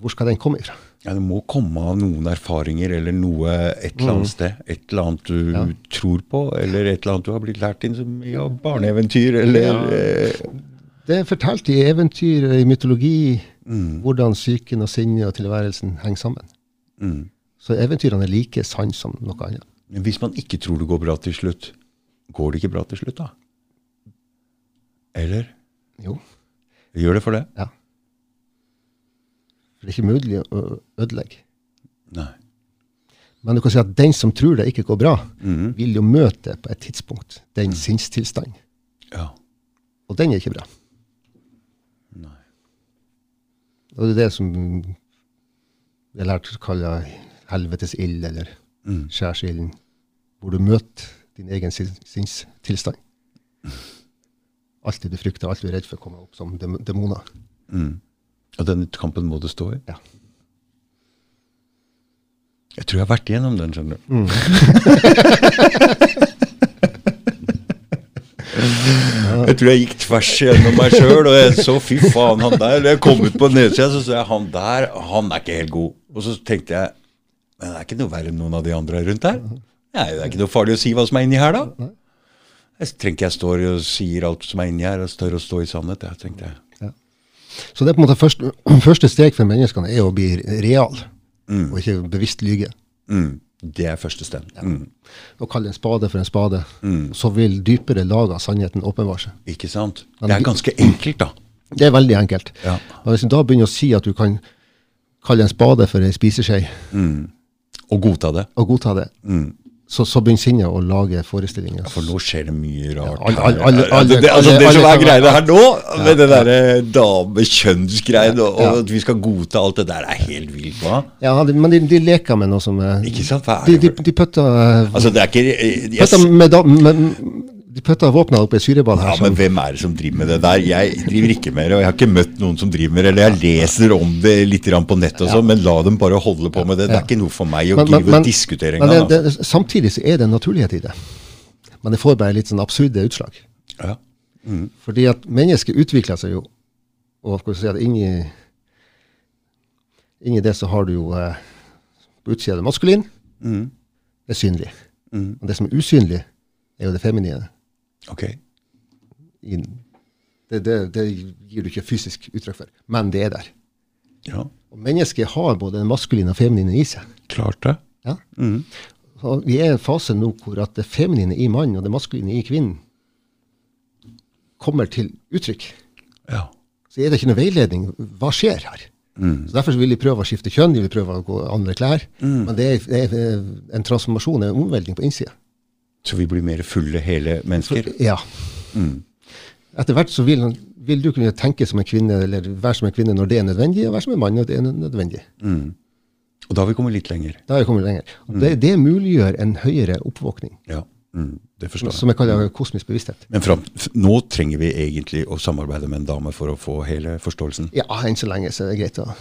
hvor skal den komme ifra? ja. Det må komme av noen erfaringer eller noe et eller annet sted. Et eller annet du Mm. Ja. tror på, eller et eller annet du har blitt lært inn som ja, barneeventyr, eller eh, Det er fortalt i eventyr, i mytologi, mm, hvordan psyken og sinnet og tilværelsen henger sammen. mm. Så eventyrene er like sann som noe annet. Men hvis man ikke tror det går bra til slutt, går det ikke bra til slutt da? Eller? Jo, Gjør det for det? ja. For det er ikke mulig å ødelegge. Nei. Men du kan si at den som tror det ikke går bra, mm. vil jo møte på et tidspunkt den sinnstilstand. Ja. Og den er ikke bra. Nei. Og det er det som vi har lært å kalle helvetes ild, eller Mm. skjærsilden, hvor du møter din egen sin- sinnstilstand. Alt det du frykter, alt du er redd for, kommer opp som dem- demoner. Mm. Og den kampen må du stå i? Ja. Jeg tror jeg har vært igjennom den, skjønner du. Mm. jeg tror jeg gikk tvers gjennom meg sjøl, og jeg så fy faen, han der jeg kom ut på nedsida, så så jeg han der, han er ikke helt god. Og så tenkte jeg men det er ikke noe verre enn noen av de andre rundt der. Nei, det er ikke noe farlig å si hva som er inni her, da. Jeg trenger ikke jeg står og sier alt som er inni her, og tør å stå i sannhet. Jeg tenkte jeg. Så det er på en måte første, første steg for menneskene er å bli real, og ikke bevisst lyge. Mm, det er første sted. Mm, Å kalle en spade for en spade. Så vil dypere lag av sannheten åpenbare seg. ikke sant? Det er ganske enkelt, da. Det er veldig enkelt. Ja. Og hvis du da begynner å si at du kan kalle en spade for ei spiseskje, Og godta det. og godta det, så, så begynner sinnet å lage forestillinger. For nå skjer det mye rart. alle- alle- alle- det, altså, som er greia her nå, med det derre damekjønnsgreia, og, og at vi skal godta alt det der, er helt vilt. Hva? Ja, de, men de, de leker med noe som Ikke sant? Hva er De, det de, de, de putter Altså, det er ikke jeg, Putta med, med, med, de putta våpna opp i syreball her. Ja, men hvem er det som driver med det der? Jeg driver ikke med det, og jeg har ikke møtt noen som driver med det. Eller jeg leser om det litt på nettet og sånn, men la dem bare holde på med det. Det er ikke noe for meg å Men- drive men- og diskutere men engang. det, Altså. det, samtidig så er det en naturlighet i det. Men det får bare litt sånn absurde utslag. Ja. Fordi at mennesket utvikler seg jo, og skal vi si at inni, inni det så har du jo eh, på utsida det maskulin, Mm. det er synlig. Og det som er usynlig, er jo det feminine. Ok. Det, det, det gir du ikke fysisk uttrykk for, men det er der. Ja, Og mennesket har både den maskuline og feminine i seg. klart det. Ja? Og vi er i en fase nå hvor det feminine i mannen og det maskuline i kvinnen kommer til uttrykk. Ja. Så er det ikke noe veiledning. Hva skjer her? Så Derfor vil de prøve å skifte kjønn, de vil prøve å gå andre klær. Men det er, det er en transformasjon, en omveltning på innsida. Så vi blir mer fulle hele mennesker? Ja. Etter hvert så vil, vil du kunne tenke som en kvinne, eller være som en kvinne når det er nødvendig, og være som en mann når det er nødvendig. Og da har vi kommet litt lenger. Da har vi kommet lenger. Mm. det, det muliggjør en høyere oppvåkning, Ja, mm, det forstår jeg. som jeg kaller kosmisk bevissthet. Men fram, nå trenger vi egentlig å samarbeide med en dame for å få hele forståelsen. Ja, enn så lenge så er det greit å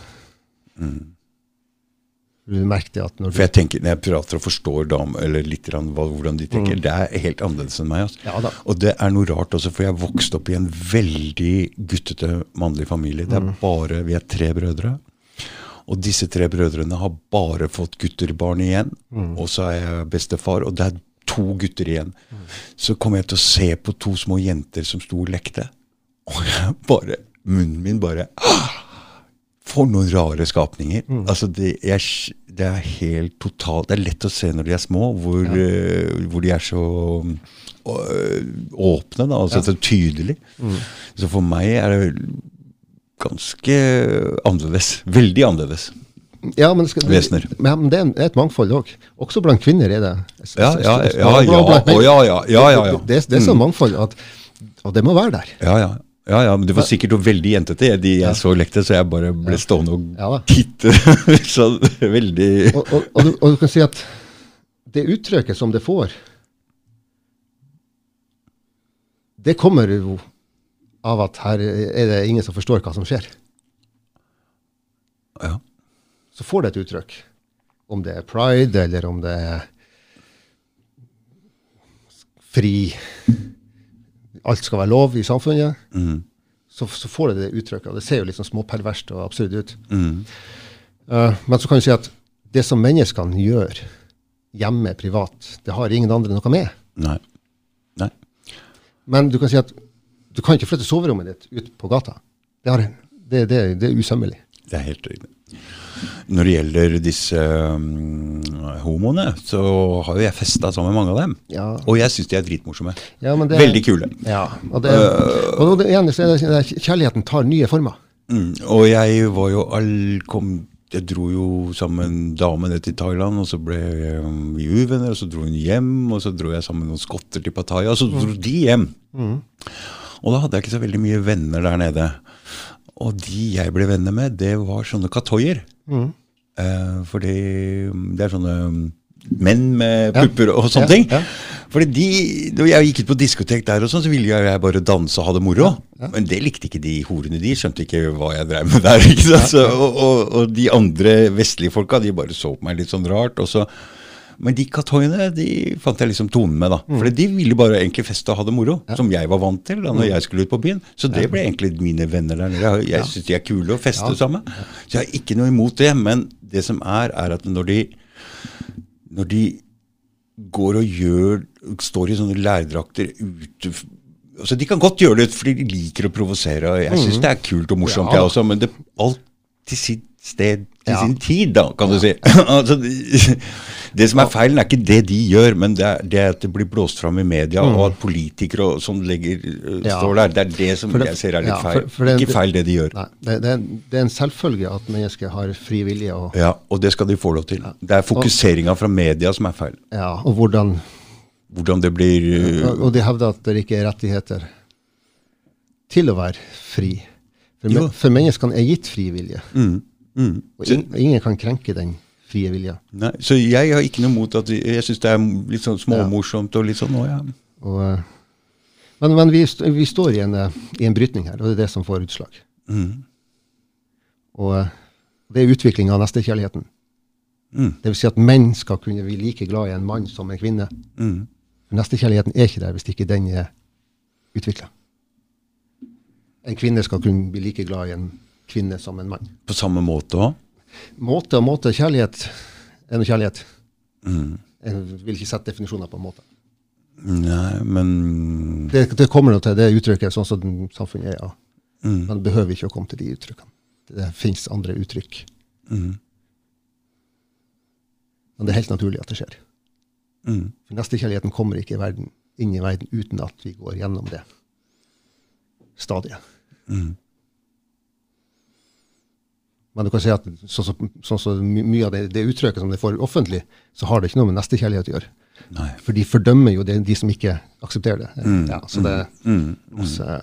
Du merker at når du For jeg tenker, Når jeg prater og forstår damer, eller litt hvordan de tenker, det er helt annerledes enn meg. Altså. Ja. Og det er noe rart også, for jeg vokste opp i en veldig guttete mannlig familie. Det er bare, Vi er tre brødre. Og disse tre brødrene har bare fått gutterbarn igjen. Og så er jeg bestefar, og det er to gutter igjen. Så kom jeg til å se på to små jenter som sto og lekte. Og jeg bare, munnen min bare ah, For noen rare skapninger. Altså det, jeg, det er helt totalt Det er lett å se når de er små, hvor, eh, hvor de er så uh, åpne, da, altså så tydelig. Så for meg er det ganske annerledes. Veldig annerledes. Ja, men det, skal, Vesener. Ja, men det er et mangfold òg. Også blant kvinner er det. Ja, ja, ja, ja, ja, ja, ja, ja, ja. Det er sånn mangfold at Og det må være der. Ja, ja. Ja, ja men det var sikkert noe veldig jentete. De jeg så lekte, så jeg bare ble stående og Ja titte. så veldig Og, og, og, du, og du kan si at det uttrykket som det får, det kommer jo av at her er det ingen som forstår hva som skjer. Ja. Så får det et uttrykk. Om det er pride, eller om det er fri Alt skal være lov i samfunnet. Så, så får det det uttrykket. Det ser jo litt sånn småperverst og absurd ut. Eh, men så kan du si at det som menneskene gjør hjemme, privat, det har ingen andre noe med. Nei. Nei. Men du kan si at du kan ikke flytte soverommet ditt ut på gata. Det, har, det, det, det er usømmelig. Det er helt riktig. Når det gjelder disse um, homoene, så har jo jeg festa sammen med mange av dem. Ja. Og jeg syns de er dritmorsomme. Ja, men det- Veldig kule. Ja, og, det, og det, igjen det, kjærligheten tar nye former. Mm. Og jeg var jo all kom, Jeg dro jo sammen med en dame ned til Thailand, og så ble vi uvenner, og så dro hun hjem, og så dro jeg sammen med noen skotter til Pattaya, og så dro de hjem. Og da hadde jeg ikke så veldig mye venner der nede. Og de jeg ble venner med, det var sånne katoier. Eh, fordi det er sånne um, menn med Ja. pupper og sånne Ja, ting. ja. Fordi de, Når jeg gikk ut på diskotek der, og sånn, så ville jeg bare danse og ha det moro. Men det likte ikke de horene. De skjønte ikke hva jeg drev med der. ikke sant? Så, og, og, og de andre vestlige folka de bare så på meg litt sånn rart. Og så Men de kathoiene de fant jeg liksom tonen med, da. For de ville bare egentlig feste og ha det moro. Som jeg var vant til da når jeg skulle ut på byen. Så det ble egentlig mine venner der nede. Jeg, jeg syns de er kule å feste sammen. Så jeg har ikke noe imot det. Men det som er, er at når de når de går og gjør står i sånne lærdrakter ute altså De kan godt gjøre det fordi de liker å provosere. og Jeg syns det er kult og morsomt. Ja. jeg også, men det alt til sitt sted, til Ja. sin tid, da, kan du si. altså, det, som er feilen, er ikke det de gjør, men det er, det at det blir blåst fram i media, og at politikere og sånn legger, Mhm. Ja. står der. Det er det som det- jeg ser er litt ja, feil. for det- ikke feil det de gjør. Nei, det, det, er, en selvfølge at mennesker har fri vilje, og, Ja, Og det skal de få lov til. Det er fokuseringa fra media som er feil. ja, og hvordan Hvordan det blir uh, Og de hevder at det ikke er rettigheter til å være fri. For, men, for menneskene er gitt fri vilje, mm, mm. og in, ingen kan krenke den frie vilja. Nei, så jeg har ikke noe mot at Jeg syns det er litt sånn småmorsomt og litt sånn òg, ja. Og, eh, men men vi, vi står i en, eh, i en brytning her, og det er det som får utslag. Mm. Og eh, det er utvikling av nestekjærligheten. Mm. Det vil si at menn skal kunne bli like glad i en mann som en kvinne. Mm. Nestekjærligheten er ikke der hvis ikke den er utvikla. En kvinne skal kunne bli like glad i en kvinne som en mann. På samme måte òg. Måte og måte. Kjærlighet er noe kjærlighet. Mm. Jeg vil ikke sette definisjoner på en måte. Nei, men Det, det kommer nå til det uttrykket sånn som samfunnet er. Ja. mm. Man behøver ikke å komme til de uttrykkene. Det fins andre uttrykk. Mm. Men det er helt naturlig at det skjer. Mm. For Nestekjærligheten kommer ikke i verden, inn i verden uten at vi går gjennom det stadiet. Mm. Men du kan si at sånn som så, så, my- mye av det, det uttrykket som det får offentlig, så har det ikke noe med nestekjærlighet å gjøre. Nei. For de fordømmer jo det, de som ikke aksepterer det. Mm, Ja, så det mm, Mm. også,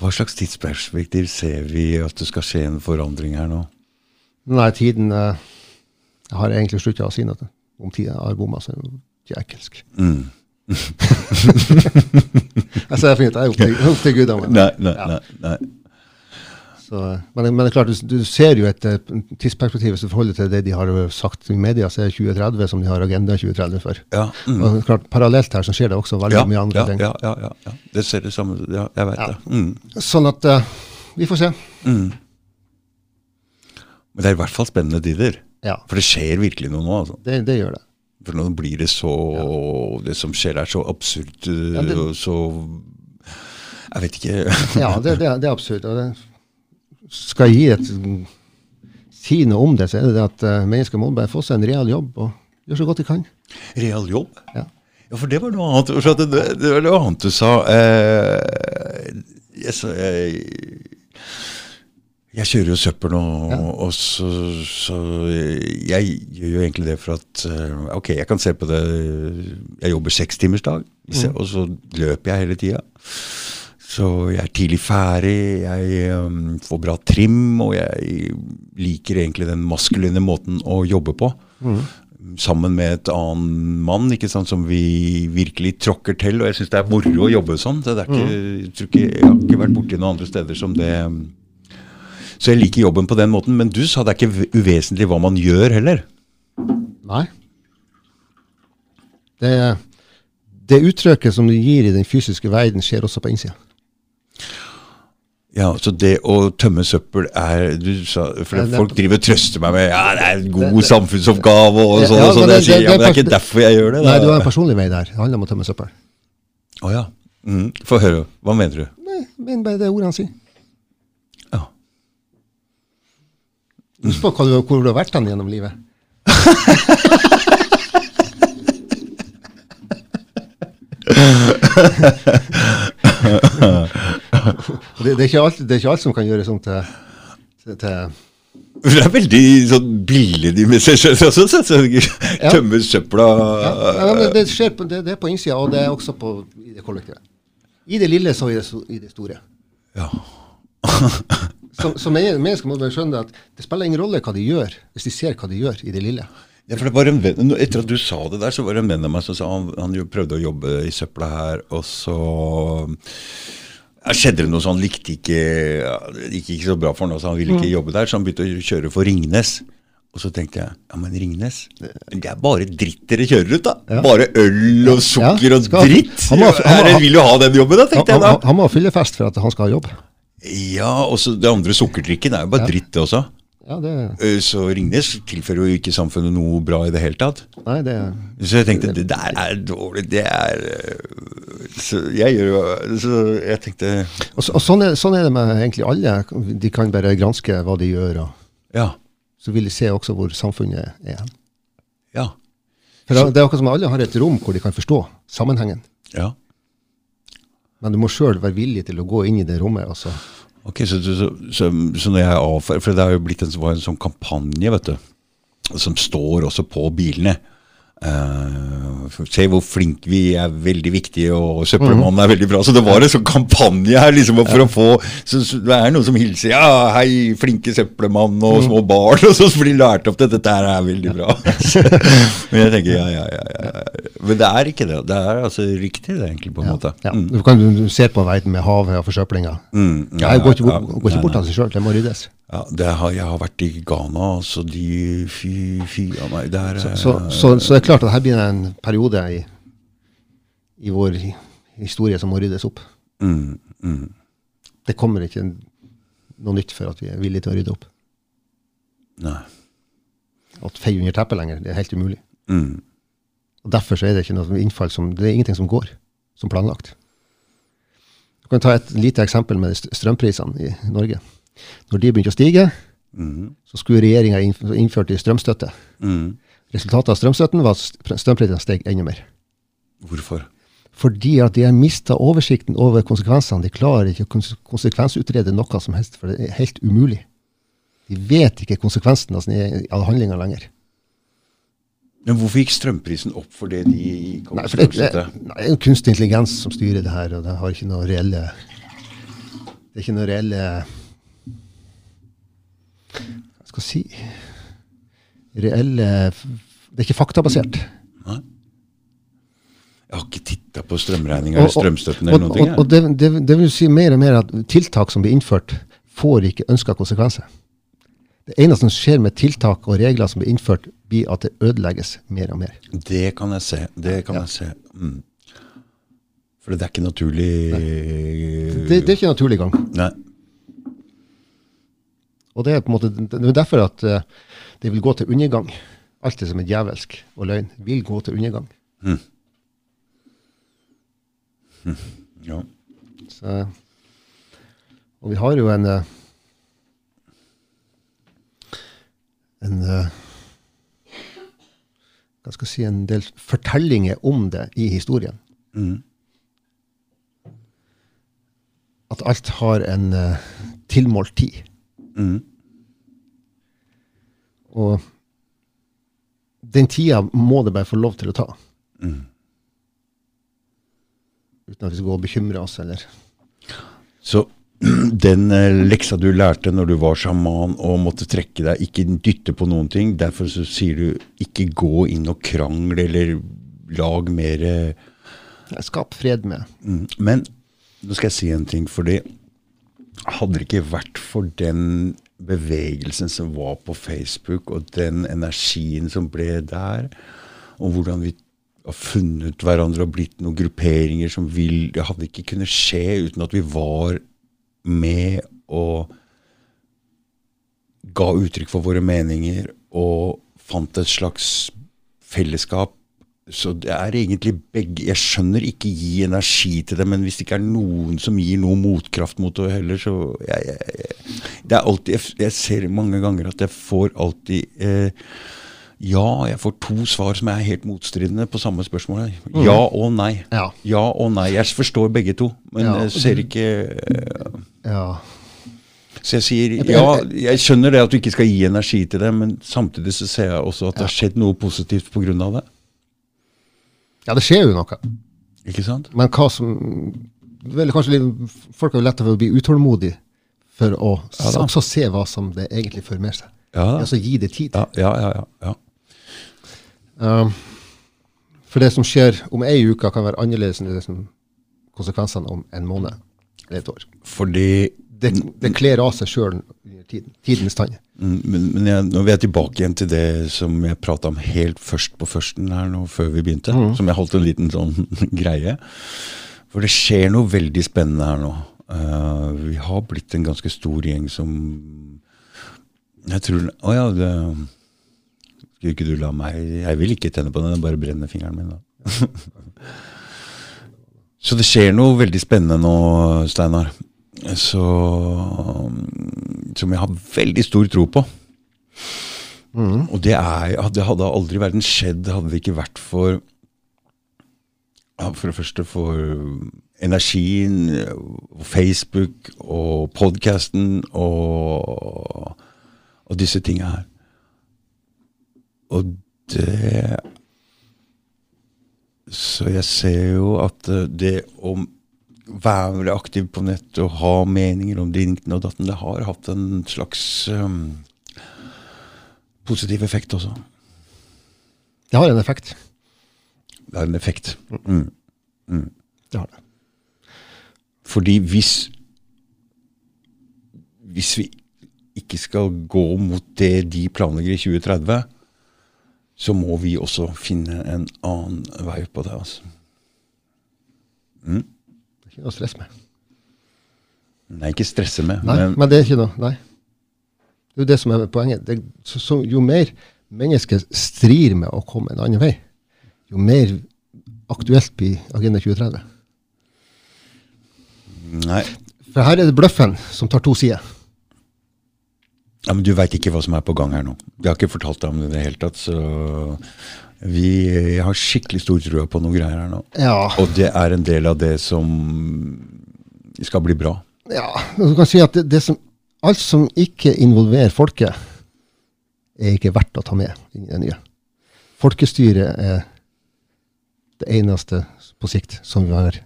Hva slags tidsperspektiv ser vi at det skal skje en forandring her nå? Nei, tiden eh, Jeg har egentlig slutta å si noe om tida jeg har bomma, så er det djekelsk. Mm. Jeg finner fint. jeg er opp til, opp til gudene. Nei, nei, Ja. nei. Så, men, men det er klart, du, du ser jo et eh, tidsperspektiv i forhold til det de har sagt i media, så er det 2030 som de har Agenda 2030 for. Ja, mm. Og klart, Parallelt her så skjer det også veldig ja, mye andre ja, ting. ja, ja, ja, ja. Det ser det samme Ja, jeg veit det. Mm. Sånn at uh, vi får se. Mm. Men det er i hvert fall spennende tider. Ja, For det skjer virkelig noe nå. altså. det, det gjør det. For nå blir det så Det som skjer er så absurd Ja, det- og så Jeg vet ikke. Ja, det, det, er- det er absurd. Og det, skal jeg gi et si noe om det, så er det at uh, mennesker må bare få seg en real jobb og gjøre så godt de kan. Real jobb? Ja. Ja, for det var noe annet. For det, det var noe annet du sa. Uh, jeg, sa- jeg, jeg kjører jo søppel nå, Ja. og så, så Jeg gjør jo egentlig det for at eh, Ok, jeg kan se på det Jeg jobber sekstimersdag, mm. og så løper jeg hele tida. Så jeg er tidlig ferdig, jeg um, får bra trim, og jeg liker egentlig den maskuline måten å jobbe på. Sammen med et annen mann ikke sant, som vi virkelig tråkker til. Og jeg syns det er moro å jobbe sånn. Det er ikke, jeg, tror ikke, jeg har ikke vært borti noen andre steder som det um, Så jeg liker jobben på den måten. Men du sa det er ikke uvesentlig hva man gjør heller. Nei. Det, det uttrykket som du gir i den fysiske verden, skjer også på innsida. Ja, Så det å tømme søppel er du sa, For det folk driver og trøster meg med ja, det er en god Det- samfunnsoppgave og sånn. ja, og sånn. Jeg det- sier, ja, men det er ikke derfor jeg gjør det. Nei, da. du har en personlig vei der. Det handler om å tømme søppel. Å ja. Mm. Få høre. Hva mener du? Nei, men bare det ordet han sier. Ja. Husk på du, hvor du har vært han gjennom livet. Det, det, er ikke alt, det er ikke alt som kan gjøres sånn til, til, Det er veldig sånn seg selv også. Så, så, Ja. Tømme søpla ja, ja, det, skjer på, det, det er på innsida, og det er også på, i det kollektive. I det lille, så i det, i det store. Ja. Som, som men- mennesker må bare skjønne at det spiller ingen rolle hva de gjør, hvis de ser hva de gjør i det lille. Ja, for det var en venn, Etter at du sa det der, så var det en venn av meg som sa han, han jo prøvde å jobbe i søpla her, og så skjedde det noe sånn, likte ikke Det gikk ikke så bra for han, så han ville ikke jobbe der. Så han begynte å kjøre for Ringnes. Og så tenkte jeg ja, men Ringnes Det er bare dritt dere kjører ut, da. Ja. Bare øl og sukker Ja, og dritt. han må- han må- det- vil jo ha den jobben, da, Han, tenkte jeg han, da. han må ha fyllefest for at han skal ha jobb. Ja, og så det andre sukkerdrikken er jo bare Ja. dritt, det også. Ja, det, Eh, Så Ringnes tilfører jo ikke samfunnet noe bra i det hele tatt. nei, det Så jeg tenkte det der er dårlig, det er øh, Så jeg gjør jo Så jeg tenkte Og, så, og sånn, er, sånn er det med egentlig alle. De kan bare granske hva de gjør, og Ja. så vil de se også hvor samfunnet er. Ja. For det er akkurat som alle har et rom hvor de kan forstå sammenhengen. ja. Men du må sjøl være villig til å gå inn i det rommet. også. Ok, så, så, så, så, når jeg avfører For det er jo blitt en, en sånn kampanje, vet du, som står også på bilene. For- se hvor flinke vi er, veldig viktige, og søppelmannen er veldig bra. Så det var en sånn kampanje her liksom for å få så, så Det er noen som hilser 'ja, hei, flinke søppelmann og små barn', og så blir lært opp til Dette her er veldig bra. Men jeg tenker ja, ja, ja, ja. Men det er ikke det. Det er altså riktig, det, egentlig, på en måte. Ja. Mm. Du kan du ser på verden med havet og forsøplinga. Mm, ja, Jeg går ikke, går ikke bort av seg sjøl, det må ryddes. Ja, det har, jeg har vært i Ghana, så de Fy, fy av meg. Det er Så, så, så, så det er klart at her begynner en periode i, i vår historie som må ryddes opp. mm, mm. Det kommer ikke noe nytt for at vi er villige til å rydde opp. Nei. At feie under teppet lenger, det er helt umulig. Mm. Og Derfor så er det ikke noe innfall som, det er ingenting som går som planlagt. Du kan ta et lite eksempel med strømprisene i Norge. Når de begynte å stige, Mm. så skulle regjeringa innført strømstøtte. Mm. Resultatet av strømstøtten var at st- strømprisene steg enda mer. Hvorfor? Fordi at de har mista oversikten over konsekvensene. De klarer ikke å konsekvensutrede noe som helst, for det er helt umulig. De vet ikke konsekvensen av sine av handlinga lenger. Men hvorfor gikk strømprisen opp for det de kom Nei, for det, det, nei, det er kunstig intelligens som styrer det her, og det har ikke noe reelle Det er ikke noe reelle Hva skal jeg si Reelle Det er ikke faktabasert. Nei? Jeg har ikke titta på strømregninga eller strømstøtten eller og, noen ting. og, og det, det, det vil si mer og mer at tiltak som blir innført, får ikke ønska konsekvenser. Det eneste som skjer med tiltak og regler som blir innført, blir at det ødelegges mer og mer. Det kan jeg se. Det kan jeg se. Mm. For det er ikke naturlig Det, det er ikke naturlig gang. Nei. Og det er på en måte, det er derfor at eh, det vil gå til undergang. Alt det som er djevelsk og løgn, vil gå til undergang. Ja. Så, og vi har jo en eh, en eh, hva skal jeg si, en del fortellinger om det i historien. Mm. At alt har en tilmålt tid. Mm. Og den tida må det bare få lov til å ta. Mm. Uten at vi skal gå og bekymre oss, eller Så den eh, leksa du lærte når du var sjaman og måtte trekke deg, ikke dytte på noen ting, derfor så sier du ikke gå inn og krangle eller lag mer eh, Skap fred med. mm. Men nå skal jeg si en ting, fordi hadde det ikke vært for den bevegelsen som var på Facebook, og den energien som ble der, og hvordan vi har funnet hverandre og blitt noen grupperinger som vil Det hadde ikke kunnet skje uten at vi var med og ga uttrykk for våre meninger og fant et slags fellesskap. Så det er egentlig begge Jeg skjønner ikke gi energi til det, men hvis det ikke er noen som gir noe motkraft mot det heller, så jeg, jeg, Det er alltid Jeg, jeg ser mange ganger at jeg får alltid eh, Ja, jeg får to svar som er helt motstridende på samme spørsmål. Ja og nei. Ja. Ja og nei. Jeg forstår begge to, men Ja. jeg ser ikke eh, Ja. så jeg sier ja, jeg skjønner det at du ikke skal gi energi til det, men samtidig så ser jeg også at det har skjedd noe positivt pga. det. Ja, det skjer jo noe. Ikke sant? Men hva som vel, kanskje litt, Folk har jo lett for å bli utålmodige for å Ja også se hva som det egentlig fører med seg. Ja, Altså gi det tid. ja, ja. ja. Um, for det som skjer om ei uke, kan være annerledes enn det som konsekvensene om en måned. Det er et år. Fordi Det, det kler av seg sjøl under tiden. Tidens tann. Mm, Men, men jeg, nå vil jeg tilbake igjen til det som jeg prata om helt først på førsten her nå, før vi begynte. Som jeg holdt en liten sånn greie. For det skjer noe veldig spennende her nå. Uh, vi har blitt en ganske stor gjeng som Jeg tror Å ja, det Skulle ikke du la meg Jeg vil ikke tenne på den, jeg bare brenner fingeren min, da. Så det skjer noe veldig spennende nå, Steinar. Så Som jeg har veldig stor tro på. Og det, er, det hadde aldri i verden skjedd hadde det ikke vært for For det første for energien, Facebook og podkasten og, og disse tinga her. Og det Så jeg ser jo at det å være aktiv på nett og ha meninger om dinten og datten, det har hatt en slags um, positiv effekt også. Det har en effekt. Det har en effekt. Mm. Det har det. Fordi hvis Hvis vi ikke skal gå mot det de planlegger i 2030, så må vi også finne en annen vei på det. altså. Er ikke noe stress med. Nei, ikke stresse med, Nei, men men det er ikke noe. Nei. Det er jo det som er poenget. Det, så, så, jo mer mennesket strir med å komme en annen vei, jo mer aktuelt blir Agenda 2030. Nei. For her er det bløffen som tar to sider. Ja, men du veit ikke hva som er på gang her nå. Jeg har ikke fortalt deg om det i det hele tatt. Så vi jeg har skikkelig stor trua på noen greier her nå. Ja. Og det er en del av det som skal bli bra. ja du kan si at det, det som, alt som ikke involverer folket, er ikke verdt å ta med i det nye. Folkestyret er det eneste på sikt som vil være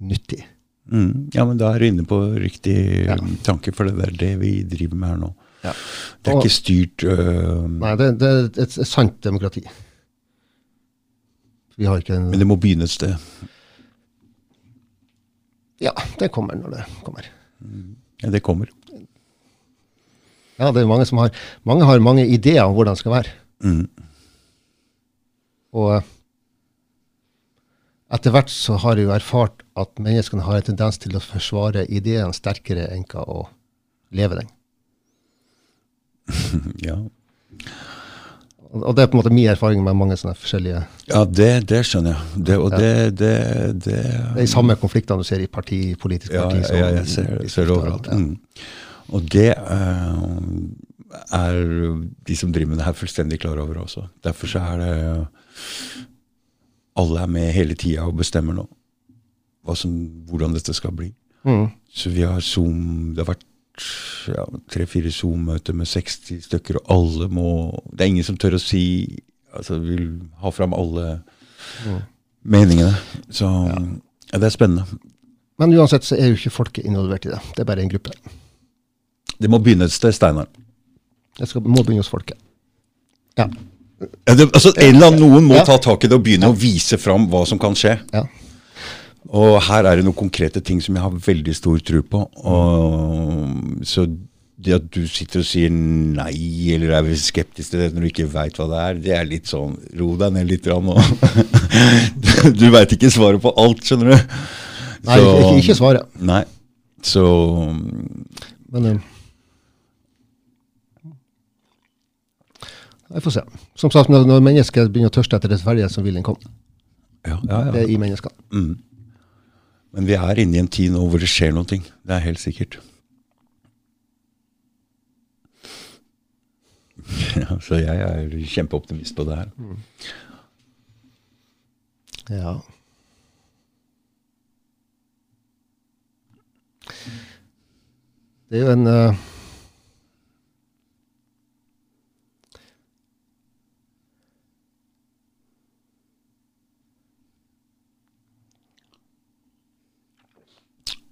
nyttig. Mm. Ja, men da er du inne på riktig Ja. tanke, for det er det vi driver med her nå. Ja. Det er Og- ikke styrt øh, Nei, det, det er et, et sant demokrati. Vi har ikke en Men det må begynne et sted. Ja, det kommer når det kommer. Ja, det kommer. Ja, det er mange som har Mange har mange ideer om hvordan det skal være. Mm. Og eh, etter hvert så har jeg jo erfart at menneskene har en tendens til å forsvare ideen sterkere enn hva å leve den. Ja, Og det er på en måte min erfaring med mange sånne forskjellige ja det, det skjønner jeg. Det, og det, det, det Det er de samme konfliktene du ser i parti, politiske Ja, parti. ja, jeg ser, ser det overalt. Mm. Og det uh, er de som driver med det her, fullstendig klar over også. Derfor så er det Alle er med hele tida og bestemmer nå som, hvordan dette skal bli. Mm. Så vi har Zoom Det har vært ja, tre-fire Zoom-møter med 60 stykker, og alle må Det er ingen som tør å si Altså vil ha fram alle meningene. Så ja, det er spennende. Men uansett så er jo ikke folket involvert i det. Det er bare en gruppe. Det må begynne et sted, Steinar. Det skal, må begynne hos folket. Ja. Ja, det, altså, en eller annen, Noen må Ja. ta tak i det og begynne å vise fram hva som kan skje. ja. Og her er det noen konkrete ting som jeg har veldig stor tro på. Og, så det at du sitter og sier nei, eller er skeptisk til det når du ikke veit hva det er, det er litt sånn Ro deg ned litt. Grann, du veit ikke svaret på alt, skjønner du. Nei, ikke, ikke, ikke svaret. Nei. Så Men um, Jeg får se. Som sagt, når, mennesket begynner å tørste etter rettferdighet, så vil den komme. ja, ja, Det er i menneskene. Mm. Men vi er inne i en tid nå hvor det skjer noe. Det er helt sikkert. Så jeg er kjempeoptimist på det her. Ja. Det er jo en eh,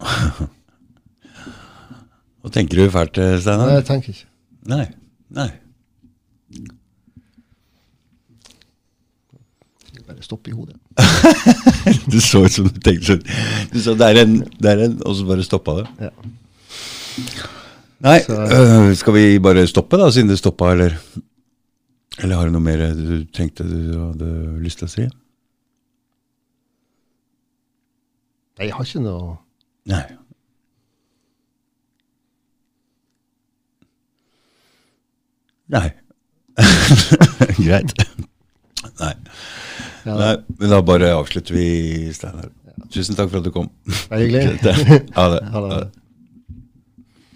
Hva tenker du fælt, Nei, Steinar? jeg tenker ikke. Nei. Nei. Bare stopp i hodet. Du så ut som du tenkte sånn Du sa det er en, det er en, og så bare stoppa det. Ja. Nei, Så- øh, skal vi bare stoppe da, siden det stoppa, eller? Eller har du noe mer du tenkte du hadde lyst til å si? Nei, jeg har ikke noe Nei. Nei. Greit. Nei. Ja, Nei. Men da bare avslutter vi, Steinar. Tusen takk for at du kom. Bare hyggelig. Ha det. Ha det.